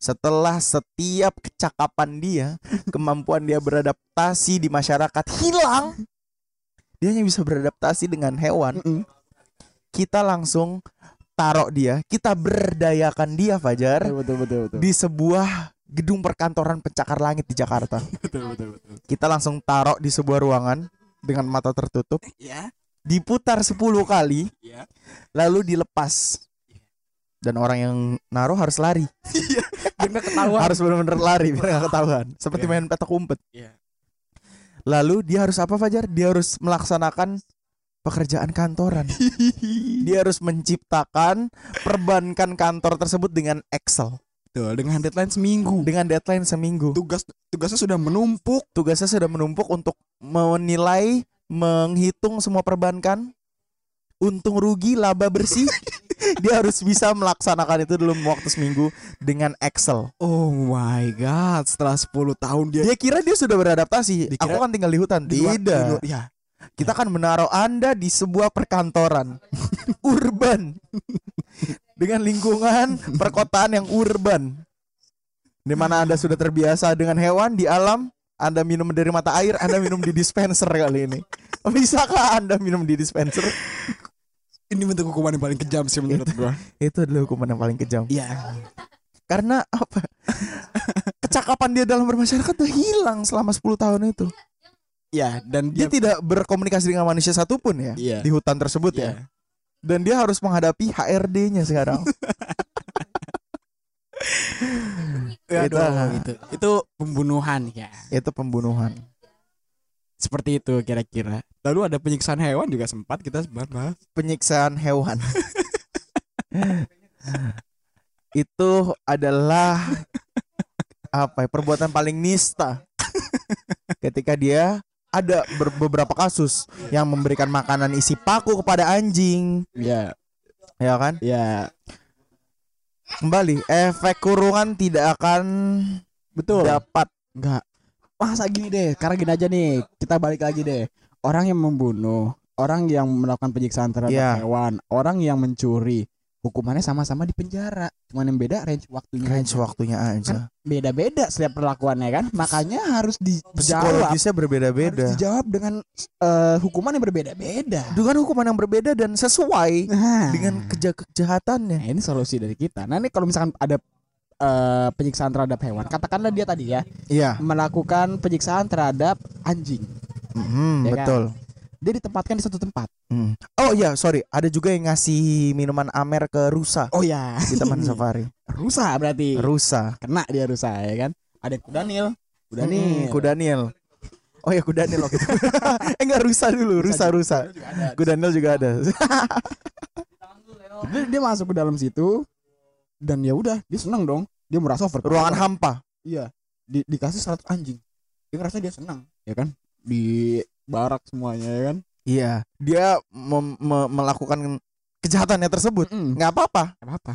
Setelah setiap kecakapan dia, kemampuan dia beradaptasi di masyarakat hilang, dia hanya bisa beradaptasi dengan hewan. Mm-mm. Kita langsung taruh dia, kita berdayakan dia Fajar betul betul betul betul di sebuah gedung perkantoran pencakar langit di Jakarta. betul betul betul Kita langsung taruh di sebuah ruangan dengan mata tertutup, ya diputar 10 kali, ya lalu dilepas. Dan orang yang naruh harus lari. biar nggak ketahuan. Harus benar-benar lari biar nggak ketahuan. Seperti Iya. main petak umpet. Iya. lalu dia harus apa Fajar? Dia harus melaksanakan pekerjaan kantoran. Dia harus menciptakan perbankan kantor tersebut dengan Excel. Betul dengan deadline seminggu. Dengan deadline seminggu. Tugas tugasnya sudah menumpuk. Tugasnya sudah menumpuk untuk menilai menghitung semua perbankan untung rugi laba bersih. Dia harus bisa melaksanakan itu dalam waktu seminggu dengan Excel. Oh my god setelah 10 tahun dia dia kira dia sudah beradaptasi. Dikira- aku kan tinggal di hutan. di di tidak. luar- ya. Kita akan menaruh Anda di sebuah perkantoran. Urban. Dengan lingkungan perkotaan yang urban. Di mana Anda sudah terbiasa dengan hewan di alam, Anda minum dari mata air, Anda minum di dispenser kali ini. Bisakah Anda minum di dispenser? Ini bentuk hukuman yang paling kejam sih menurut gua Itu adalah hukuman yang paling kejam. iya Karena apa? Kecakapan dia dalam bermasyarakat tuh hilang selama 10 tahun itu. ya dan Dia dia, tidak berkomunikasi dengan manusia satupun ya Iya. di hutan tersebut ya. Iya. Dan dia harus menghadapi HRD-nya sekarang. Ya, Itu- aduh, itu itu pembunuhan ya itu pembunuhan. seperti itu kira-kira lalu ada penyiksaan hewan juga sempat kita bahas Penyiksaan hewan. itu adalah apa ya, perbuatan paling nista. Ketika dia ada ber- beberapa kasus yang memberikan makanan isi paku kepada anjing, ya ya kan? ya Kembali, efek kurungan tidak akan betul dapat Enggak. Masa gini deh, karena gini aja nih, kita balik lagi deh. Orang yang membunuh, orang yang melakukan penyiksaan terhadap Iya. hewan, orang yang mencuri, hukumannya sama-sama di penjara. Cuman yang beda range waktunya. range aja. waktunya aja. Beda-beda setiap perlakuannya kan. Makanya harus dijawab. Psikologisnya Harus berbeda-beda. dijawab dengan eh, hukuman yang berbeda-beda. Dengan hukuman yang berbeda dan sesuai Nah, dengan keja kejahatannya. Nah, ini solusi dari kita. Nah, ini kalau misalkan ada eh, penyiksaan terhadap hewan, katakanlah dia tadi ya Iya. melakukan penyiksaan terhadap anjing. Mhm, Ya kan? betul. Dia ditempatkan di satu tempat. Hmm. Oh iya, sorry. Ada juga yang ngasih minuman Amer ke rusa Oh ya, di taman safari. rusa berarti. Rusa. Kena dia rusa ya kan. Ada kudanil. Kudanil. Hmm, Kudaniel. Oh ya Kudaniel waktu itu. eh enggak rusa dulu, rusa rusa. Kudaniel juga ada. Dia, dia masuk ke dalam situ dan ya udah dia senang dong. Dia merasa over. Ruangan hampa. Iya. Di, dikasih 100 anjing. Dia ngerasa dia senang, ya kan? Di barak semuanya ya kan. Iya, dia mem- me- melakukan kejahatannya tersebut. Nggak apa-apa. Nggak apa-apa.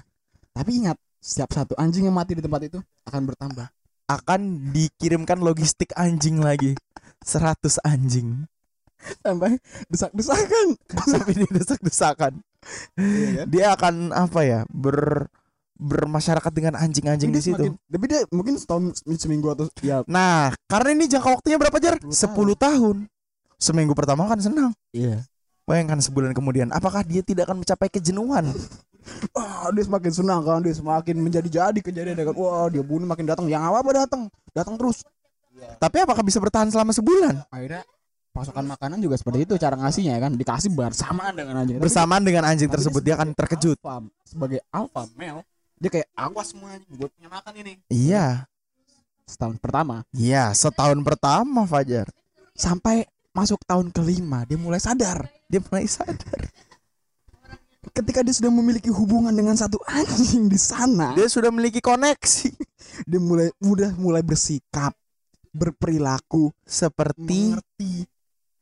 Tapi ingat, setiap satu anjing yang mati di tempat itu akan bertambah. Akan dikirimkan logistik anjing lagi. 100 anjing. Sampai desak-desakan. Sampai didesak-desakan. Iya kan? Dia akan apa ya? Ber bermasyarakat dengan anjing-anjing di situ. semakin- tapi dia mungkin setahun seminggu atau ya Nah, karena ini jangka waktunya berapa jar? 10 10 tahun. Seminggu pertama kan senang. iya Bayangkan sebulan kemudian, apakah dia tidak akan mencapai kejenuhan? Wah, dia semakin senang kan, dia semakin menjadi-jadi kejadian kan. Wah, dia bunuh makin datang. Yang apa apa datang, datang terus. Tapi apakah bisa bertahan selama sebulan? Akhirnya pasokan makanan juga seperti itu cara ngasihnya ya kan, dikasih bersamaan dengan anjing. Bersamaan dengan anjing tersebut, dia akan terkejut. alpha- sebagai alpha male, dia kayak awas semuanya, gue punya makan ini. Iya, Setahun pertama iya, setahun pertama Fajar. sampai masuk tahun kelima dia mulai sadar. Dia mulai sadar. ketika dia sudah memiliki hubungan dengan satu anjing di sana, Dia sudah memiliki koneksi dia mulai udah mulai bersikap, berperilaku, seperti mengerti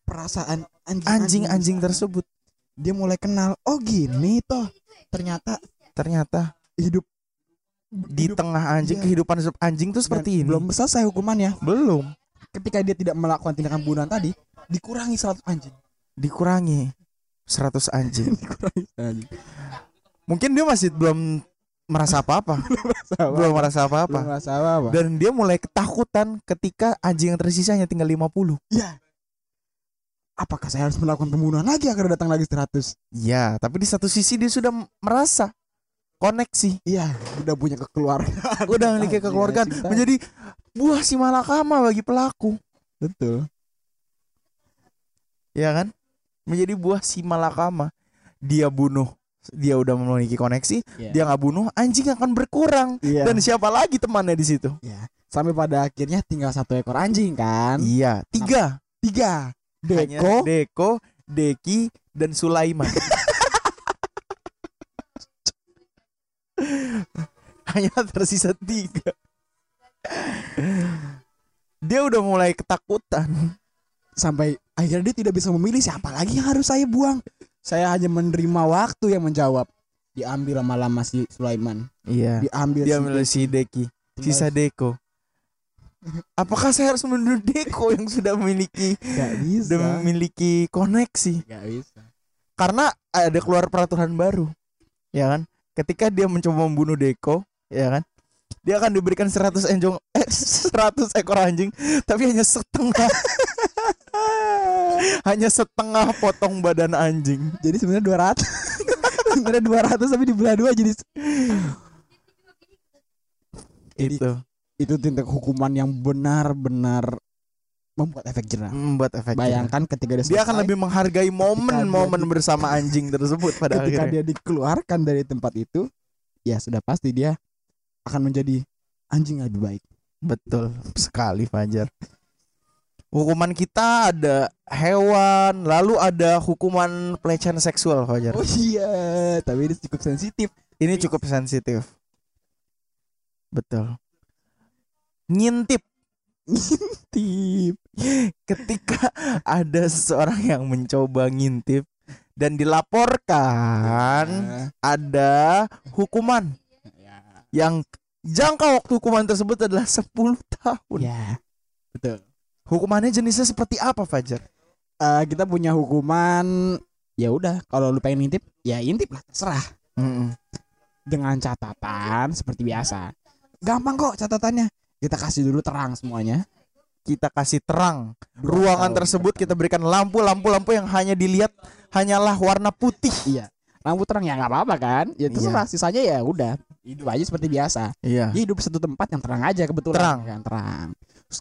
perasaan anjing-anjing tersebut. Dia mulai kenal, oh gini toh. Ternyata Ternyata hidup di hidup tengah anjing iya. kehidupan hidup anjing tuh dan seperti ini. Belum selesai hukumannya. Belum. Ketika dia tidak melakukan tindakan pembunuhan tadi, dikurangi 100 anjing. Dikurangi 100 anjing. Dikurangi anjing. Mungkin dia masih belum merasa apa-apa. Belum merasa Belum apa-apa. Dan dia mulai ketakutan ketika anjing yang tersisa hanya tinggal 50. Ya. Apakah saya harus melakukan pembunuhan lagi agar datang lagi 100? Ya, tapi di satu sisi dia sudah merasa koneksi. Iya, udah punya kekeluargaan. Udah memiliki Anjing, kekeluargaan tadi. menjadi buah si malakama bagi pelaku, betul. ya kan? Menjadi buah si malakama. Dia bunuh, dia udah memiliki koneksi, Iya. dia nggak bunuh, anjing akan berkurang. Iya. Dan siapa lagi temannya di situ? Iya. Sampai pada akhirnya tinggal satu ekor anjing kan? Iya, tiga. Tiga. Hanya Deko, Deko, Deki, dan Sulaiman. Hanya tersisa tiga. Dia udah mulai ketakutan. sampai akhirnya dia tidak bisa memilih siapa lagi yang harus saya buang. Saya hanya menerima waktu yang menjawab. Diambil lama-lama si Sulaiman. Iya. Diambil Dia si si Deki, sisa Deko. Apakah saya harus membunuh Deko yang sudah memiliki Gak bisa. sudah memiliki koneksi? Gak bisa. Karena ada keluar peraturan baru, ya kan? Ketika dia mencoba membunuh Deko, ya kan? Dia akan diberikan 100 enjong eh, 100 ekor anjing, tapi hanya setengah hanya setengah potong badan anjing. Jadi sebenarnya 200. sebenarnya 200 tapi dibelah dua jadi Itu itu tindak hukuman yang benar-benar membuat efek jerah. membuat efek. jerah. Bayangkan ketika dia dia akan selesai, lebih menghargai momen-momen di- bersama anjing tersebut pada ketika akhirnya. dia dikeluarkan dari tempat itu, ya sudah pasti dia akan menjadi anjing yang lebih baik. Betul sekali Fajar. Hukuman kita ada hewan, lalu ada hukuman pelecehan seksual Fajar. Oh iya, tapi ini cukup sensitif. Ini cukup sensitif. Betul. Ngintip Tip. ketika ada seseorang yang mencoba ngintip dan dilaporkan Nah, ada hukuman. Yang jangka waktu hukuman tersebut adalah 10 tahun. Ya. Betul. Hukumannya jenisnya seperti apa Fajar? Eh, kita punya hukuman ya udah kalau lu pengen ngintip ya intip lah terserah Mm-mm. dengan catatan seperti biasa gampang kok catatannya kita kasih dulu terang semuanya Kita kasih terang ruangan tersebut kita berikan lampu lampu lampu yang hanya dilihat hanyalah warna putih. iya lampu terang ya nggak apa-apa kan ya Iya. terserah sisanya ya udah hidup aja seperti biasa Iya. dia hidup satu tempat yang terang aja kebetulan Terang. kan terang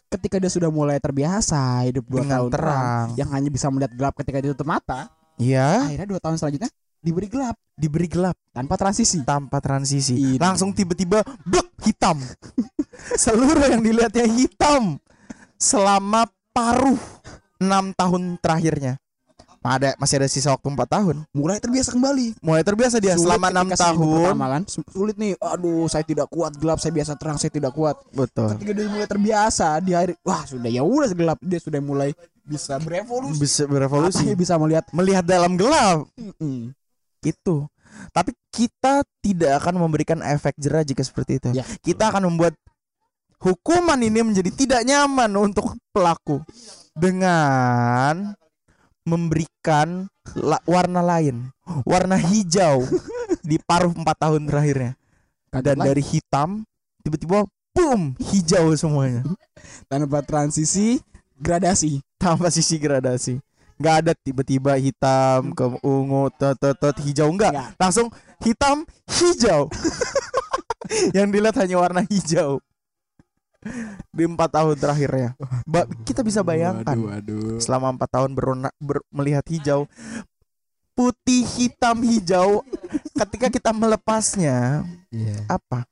ketika dia sudah mulai terbiasa hidup dua Dengan tahun terang. yang hanya bisa melihat gelap ketika ditutup mata Iya. akhirnya dua tahun selanjutnya diberi gelap Diberi gelap tanpa transisi tanpa transisi. Ini. Langsung tiba-tiba blek hitam. Seluruh yang dilihatnya hitam selama paruh enam tahun terakhirnya. Ada masih ada sisa waktu empat tahun. mulai terbiasa kembali Mulai terbiasa dia Sulit selama enam tahun. pertama kan Su- sulit nih aduh saya tidak kuat gelap saya biasa terang saya tidak kuat Betul. ketika dia mulai terbiasa di akhir wah sudah ya udah gelap dia sudah mulai bisa berevolusi Bisa berevolusi. Matanya bisa melihat Melihat dalam gelap. Mm-mm. itu. Tapi kita tidak akan memberikan efek jerah jika seperti itu. Ya. Kita akan membuat hukuman ini menjadi tidak nyaman untuk pelaku dengan memberikan la- warna lain, warna hijau di paruh empat tahun terakhirnya. Dan Katakanlah, dari hitam tiba-tiba boom hijau semuanya tanpa transisi gradasi tanpa sisi gradasi. Nggak ada tiba-tiba hitam ke ungu, tot, tot, tot, hijau enggak. Nggak. Langsung hitam, hijau. Yang dilihat hanya warna hijau. Di empat tahun terakhirnya. Ba- kita bisa bayangkan waduh, waduh. selama empat tahun berona, ber- melihat hijau, putih, hitam, hijau. Ketika kita melepasnya, Iya. apa?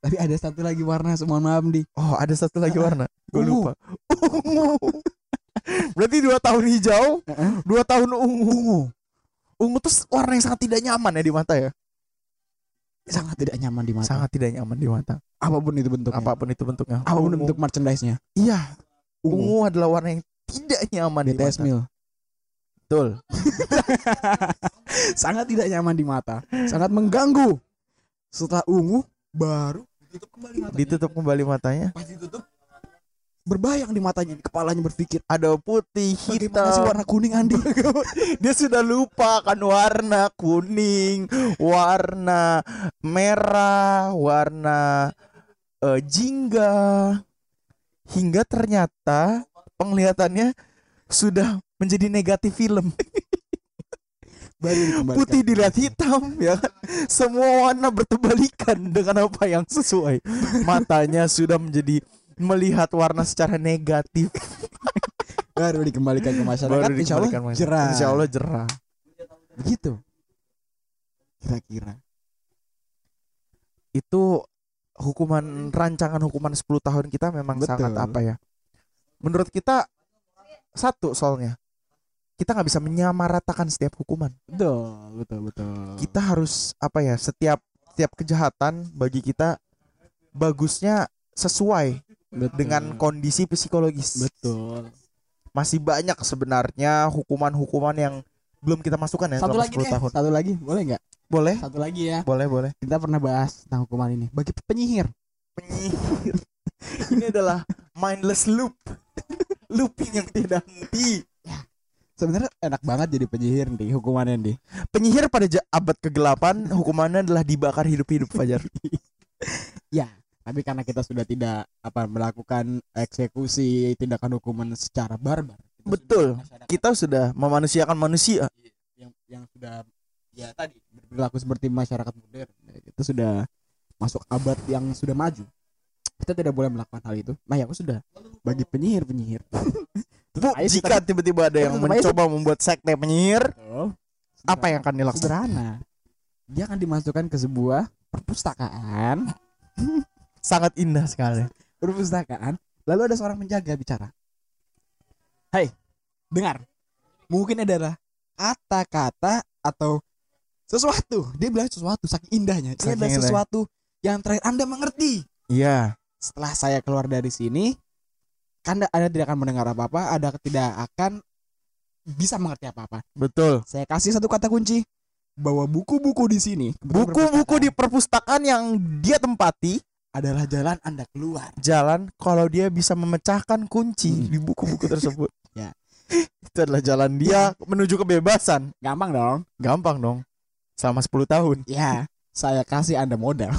tapi ada satu lagi warna mohon maaf nih Oh, ada satu lagi warna. Gue lupa. Ungu. Berarti dua tahun hijau, dua tahun ungu. ungu Ungu tuh warna yang sangat tidak nyaman ya di mata ya. Sangat tidak nyaman di mata. Sangat tidak nyaman di mata. Apa pun itu bentuknya. Apa pun itu bentuknya. Apa pun Ungu. bentuk merchandise-nya. Iya, Ungu. ungu adalah warna yang tidak nyaman di mata. Mil. Betul. Sangat tidak nyaman di mata. Sangat mengganggu. Setelah ungu baru ditutup kembali matanya. Ditutup kembali matanya. Pas ditutup berbayang di matanya, di kepalanya berpikir, Ada putih, bagaimana sih hitam. warna kuning Andi? Dia sudah lupa kan warna kuning, warna merah, warna eh, jingga. Hingga ternyata penglihatannya sudah menjadi negatif film. baru. Putih dilihat hitam ya kan. Semua warna bertebalikan dengan apa yang sesuai. Matanya sudah menjadi melihat warna secara negatif. baru dikembalikan ke masyarakat. Baru insya Allah dikembalikan masyarakat. jerah. Insya Allah jerah. Begitu. Kira-kira. Itu hukuman rancangan hukuman 10 tahun kita memang Betul. sangat apa ya? Menurut kita satu soalnya kita nggak bisa menyamaratakan setiap hukuman. Betul, betul, betul. Kita harus apa ya? Setiap setiap kejahatan bagi kita bagusnya sesuai Betul. dengan kondisi psikologis. betul. Masih banyak sebenarnya hukuman-hukuman yang belum kita masukkan ya Satu selama lagi 10 deh, tahun. satu lagi, boleh nggak? Boleh? Satu lagi ya. Boleh, boleh. Kita pernah bahas tentang hukuman ini. Bagi penyihir, Penyihir. Ini adalah mindless loop. Looping yang tidak henti. sebenarnya enak banget jadi penyihir nih hukumannya nih. Penyihir pada abad kegelapan hukumannya adalah dibakar hidup-hidup Fajar. Ya, tapi karena kita sudah tidak apa melakukan eksekusi tindakan hukuman secara barbar. kita Betul. sudah Kita sudah memanusiakan manusia. yang yang sudah ya tadi berperilaku seperti masyarakat modern. Itu sudah masuk abad yang sudah maju. Kita tidak boleh melakukan hal itu. Nah, ya aku sudah bagi penyihir-penyihir. Bu, Ayo sih, jika tiba-tiba ada yang mencoba membuat sekte penyihir, Betul. apa yang akan dilakukan? sederhana? Dia akan dimasukkan ke sebuah perpustakaan, Sangat indah sekali. perpustakaan. Lalu ada seorang penjaga bicara. Hai, dengar. Mungkin adalah kata-kata atau sesuatu. Dia bilang sesuatu saking indahnya. Ini Saking adalah indah. sesuatu yang terakhir Anda mengerti. Iya. Setelah saya keluar dari sini, Anda, Anda tidak akan mendengar apa-apa, Anda tidak akan bisa mengerti apa-apa. Betul. Saya kasih satu kata kunci bahwa buku-buku di sini, Buku-buku di perpustakaan yang dia tempati adalah jalan Anda keluar. jalan kalau dia bisa memecahkan kunci Hmm. di buku-buku tersebut. Ya. Itu adalah jalan dia menuju kebebasan. Gampang dong. Gampang dong. Selama 10 tahun. Ya, saya kasih Anda modal.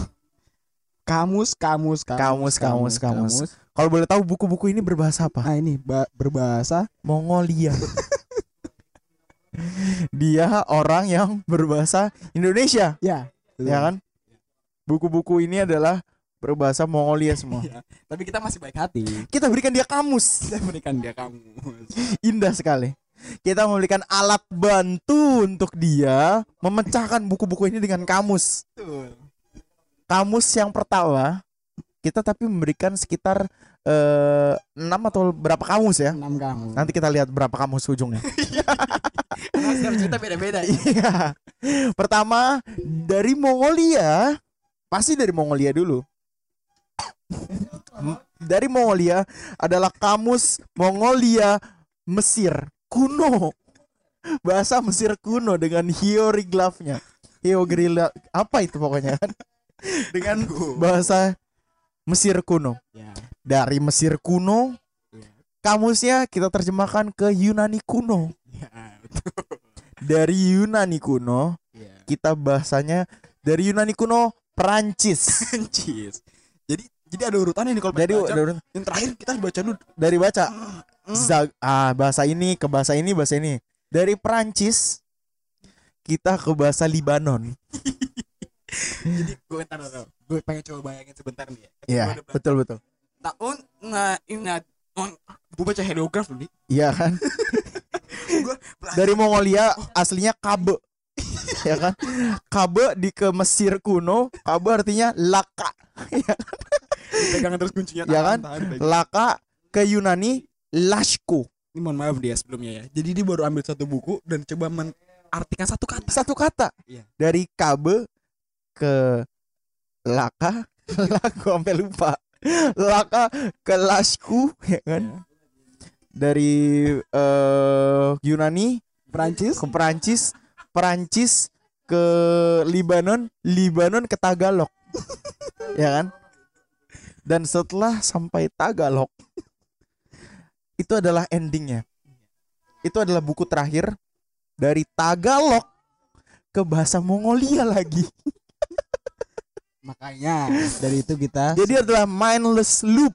Kamus, kamus, Kamus, kamus, kamus. Kalau boleh tahu buku-buku ini berbahasa apa? Nah ini ba- berbahasa Mongolia. dia orang yang berbahasa Indonesia, ya, ya kan? Buku-buku ini adalah berbahasa Mongolia semua. Ya, Tapi kita masih baik hati. Kita berikan dia kamus. Saya berikan dia kamus. Indah sekali. Kita memberikan alat bantu untuk dia memecahkan buku-buku ini dengan kamus. Betul. Kamus yang pertama kita tapi memberikan sekitar eh, 6 atau berapa kamus ya. Enam kamus. Nanti kita lihat berapa kamus ujungnya. Setiap cerita beda-beda ya. Iya. Pertama dari Mongolia, pasti dari Mongolia dulu. Dari Mongolia adalah kamus Mongolia Mesir kuno. Bahasa Mesir kuno dengan hieroglifnya. Hieroglif apa itu pokoknya kan? Dengan bahasa Mesir kuno. Ya. Dari Mesir kuno, Ya. kamusnya kita terjemahkan ke Yunani kuno. Ya, Dari Yunani kuno, kita bahasanya dari Yunani kuno Perancis. Cheese. Jadi jadi ada urutannya nih kalau Dari baca. dari, yang terakhir kita baca dulu. dari baca Hmm. Zag- ah, bahasa ini ke bahasa ini bahasa ini. Dari Perancis kita ke bahasa Libanon. Jadi gue ntar. Gue pengen coba bayangin sebentar nih ya. Iya, baca. betul betul. Tahun nah ini gue baca heliograf dulu nih. Iya kan? Dari Mongolia aslinya Kabe. ya kan? Kabe di ke Mesir kuno, Kabe artinya laka. Pegangan terus kuncinya. Ya kan? tahan, tahan. Laka ke Yunani Lashku. Ini mohon maaf dia sebelumnya ya. Jadi dia baru ambil satu buku dan coba men artikan satu kata. satu kata Iya. dari kabe ke laka laku sampai lupa laka ke lasku ya kan Iya. dari eh Yunani Prancis. ke Perancis Perancis ke Libanon Libanon ke Tagalog ya kan dan setelah sampai Tagalog itu adalah endingnya. Itu adalah buku terakhir dari Tagalog ke bahasa Mongolia lagi. Makanya dari itu kita jadi adalah mindless loop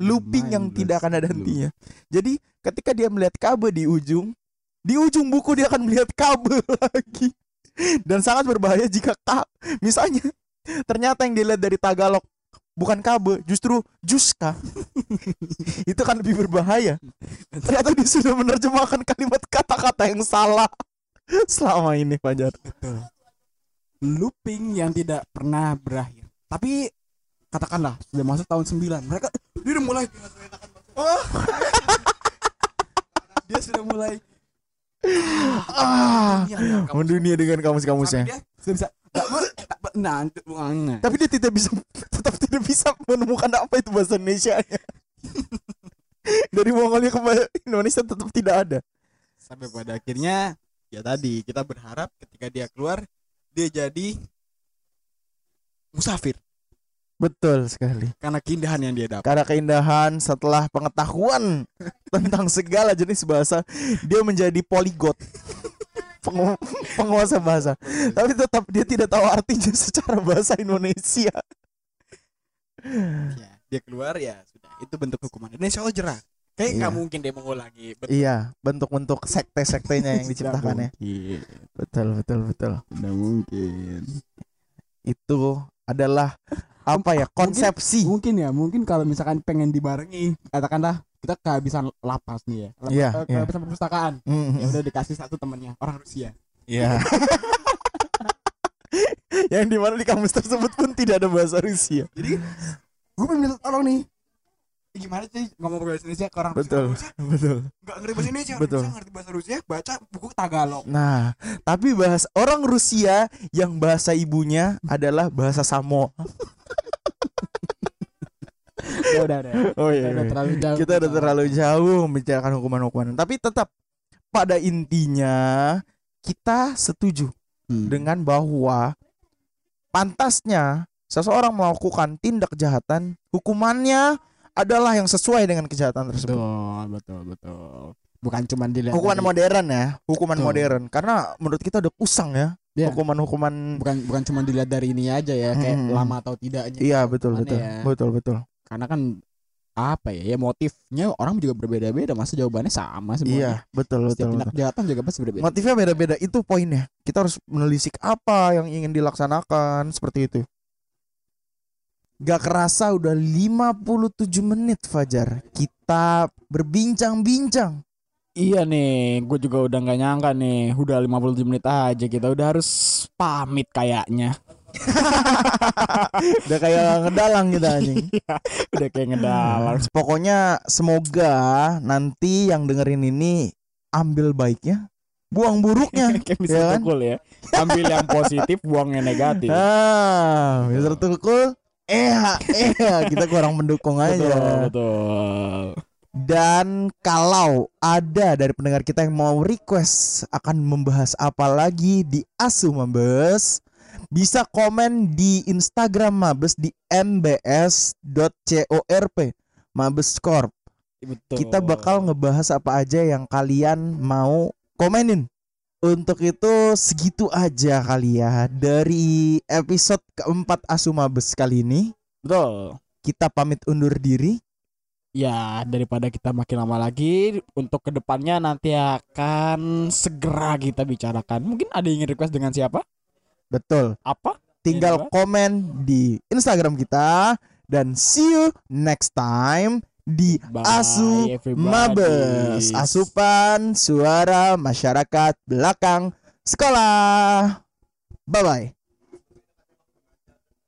looping yang Mindless tidak akan ada loop. hentinya. Jadi ketika dia melihat kabel di ujung di ujung buku dia akan melihat kabel lagi. Dan sangat berbahaya jika ka misalnya ternyata yang dilihat dari Tagalog bukan kabel justru juska. Itu kan lebih berbahaya. Ternyata dia sudah menerjemahkan kalimat kata-kata yang salah selama ini Fajar. Betul. Looping yang tidak pernah berakhir. Tapi katakanlah sudah masuk tahun 9 mereka dia udah mulai. Oh. dia sudah mulai. Ah Iya, iya, kamu- mendunia dengan kamus-kamusnya. Dia sudah bisa nah, nah. tapi dia tidak bisa tetap tidak bisa menemukan apa itu bahasa Indonesia. Dari Mongolia ke Indonesia tetap tidak ada. Sampai pada akhirnya ya tadi kita berharap ketika dia keluar dia jadi musafir. Betul sekali. Karena keindahan yang dia dapat. Karena keindahan setelah pengetahuan tentang segala jenis bahasa dia menjadi poligot Pengu- penguasa bahasa. Tapi tetap dia tidak tahu artinya secara bahasa Indonesia. Ya, dia keluar ya sudah. Itu bentuk hukuman. Indonesia Allah jerah kayak Iya. nggak mungkin dia mengulangi betul iya bentuk-bentuk sekte-sektenya yang diciptakan ya. Mungkin betul betul betul. tidak mungkin. Itu adalah apa ya konsepsi. mungkin ya mungkin kalau misalkan pengen dibarengi katakanlah kita kehabisan lapas nih ya Lapas- Iya, eh, iya. kehabisan perpustakaan Mm, ya udah dikasih satu temannya orang Rusia Iya. yang di mana di kamus tersebut pun tidak ada bahasa Rusia. jadi gue minta tolong nih Eh, gimana sih ngomong bahasa Indonesia ke orang Betul, Rusia betul. nggak ngerti bahasa Indonesia Betul. Rusia ngerti bahasa Rusia baca buku Tagalog Nah, tapi bahas orang Rusia yang bahasa ibunya adalah bahasa Samoa. Ya udah udah Oh Kita udah terlalu jauh Kita udah terlalu jauh membicarakan hukuman-hukuman. Tapi tetap pada intinya kita setuju Hmm. dengan bahwa pantasnya seseorang melakukan tindak kejahatan, hukumannya adalah yang sesuai dengan kejahatan tersebut. betul betul betul bukan cuma dilihat hukuman dari- modern ya hukuman Betul. modern karena menurut kita udah kusang ya Iya. hukuman-hukuman bukan bukan cuma dilihat dari ini aja ya kayak Hmm. lama atau tidaknya iya betul betul ya. betul betul karena kan apa ya ya motifnya orang juga berbeda-beda masa jawabannya sama iya semuanya betul setiap betul, tindak betul. kejahatan juga pasti berbeda. Motifnya beda-beda itu poinnya. Kita harus menelisik apa yang ingin dilaksanakan seperti itu. Gak kerasa udah 57 menit Fajar. Kita berbincang-bincang. Iya nih gue juga udah nggak nyangka nih udah 57 menit aja kita udah harus pamit kayaknya Udah kayak ngedalang kita anjing udah kayak ngedalang Pokoknya semoga nanti yang dengerin ini ambil baiknya, buang buruknya. kayak ya kan? Mr. Tukul ya ambil yang positif buang yang negatif Ah, Mister Tukul, eh, eh, kita kurang mendukung betul aja. betul Dan kalau ada dari pendengar kita yang mau request akan membahas apa lagi di Asu Mabes, bisa komen di Instagram Mabes di mbs.corp Mabes Corp. betul kita bakal ngebahas apa aja yang kalian mau komenin. Untuk itu segitu aja kali ya dari episode keempat Asumabes kali ini. betul Kita pamit undur diri. Ya daripada kita makin lama lagi untuk ke depannya nanti akan segera kita bicarakan. Mungkin ada yang ingin request dengan siapa? Betul. Apa? Tinggal Iya. komen di Instagram kita dan see you next time di Bye, Asu everybody. Mabes. Asupan suara masyarakat belakang sekolah. Bye bye.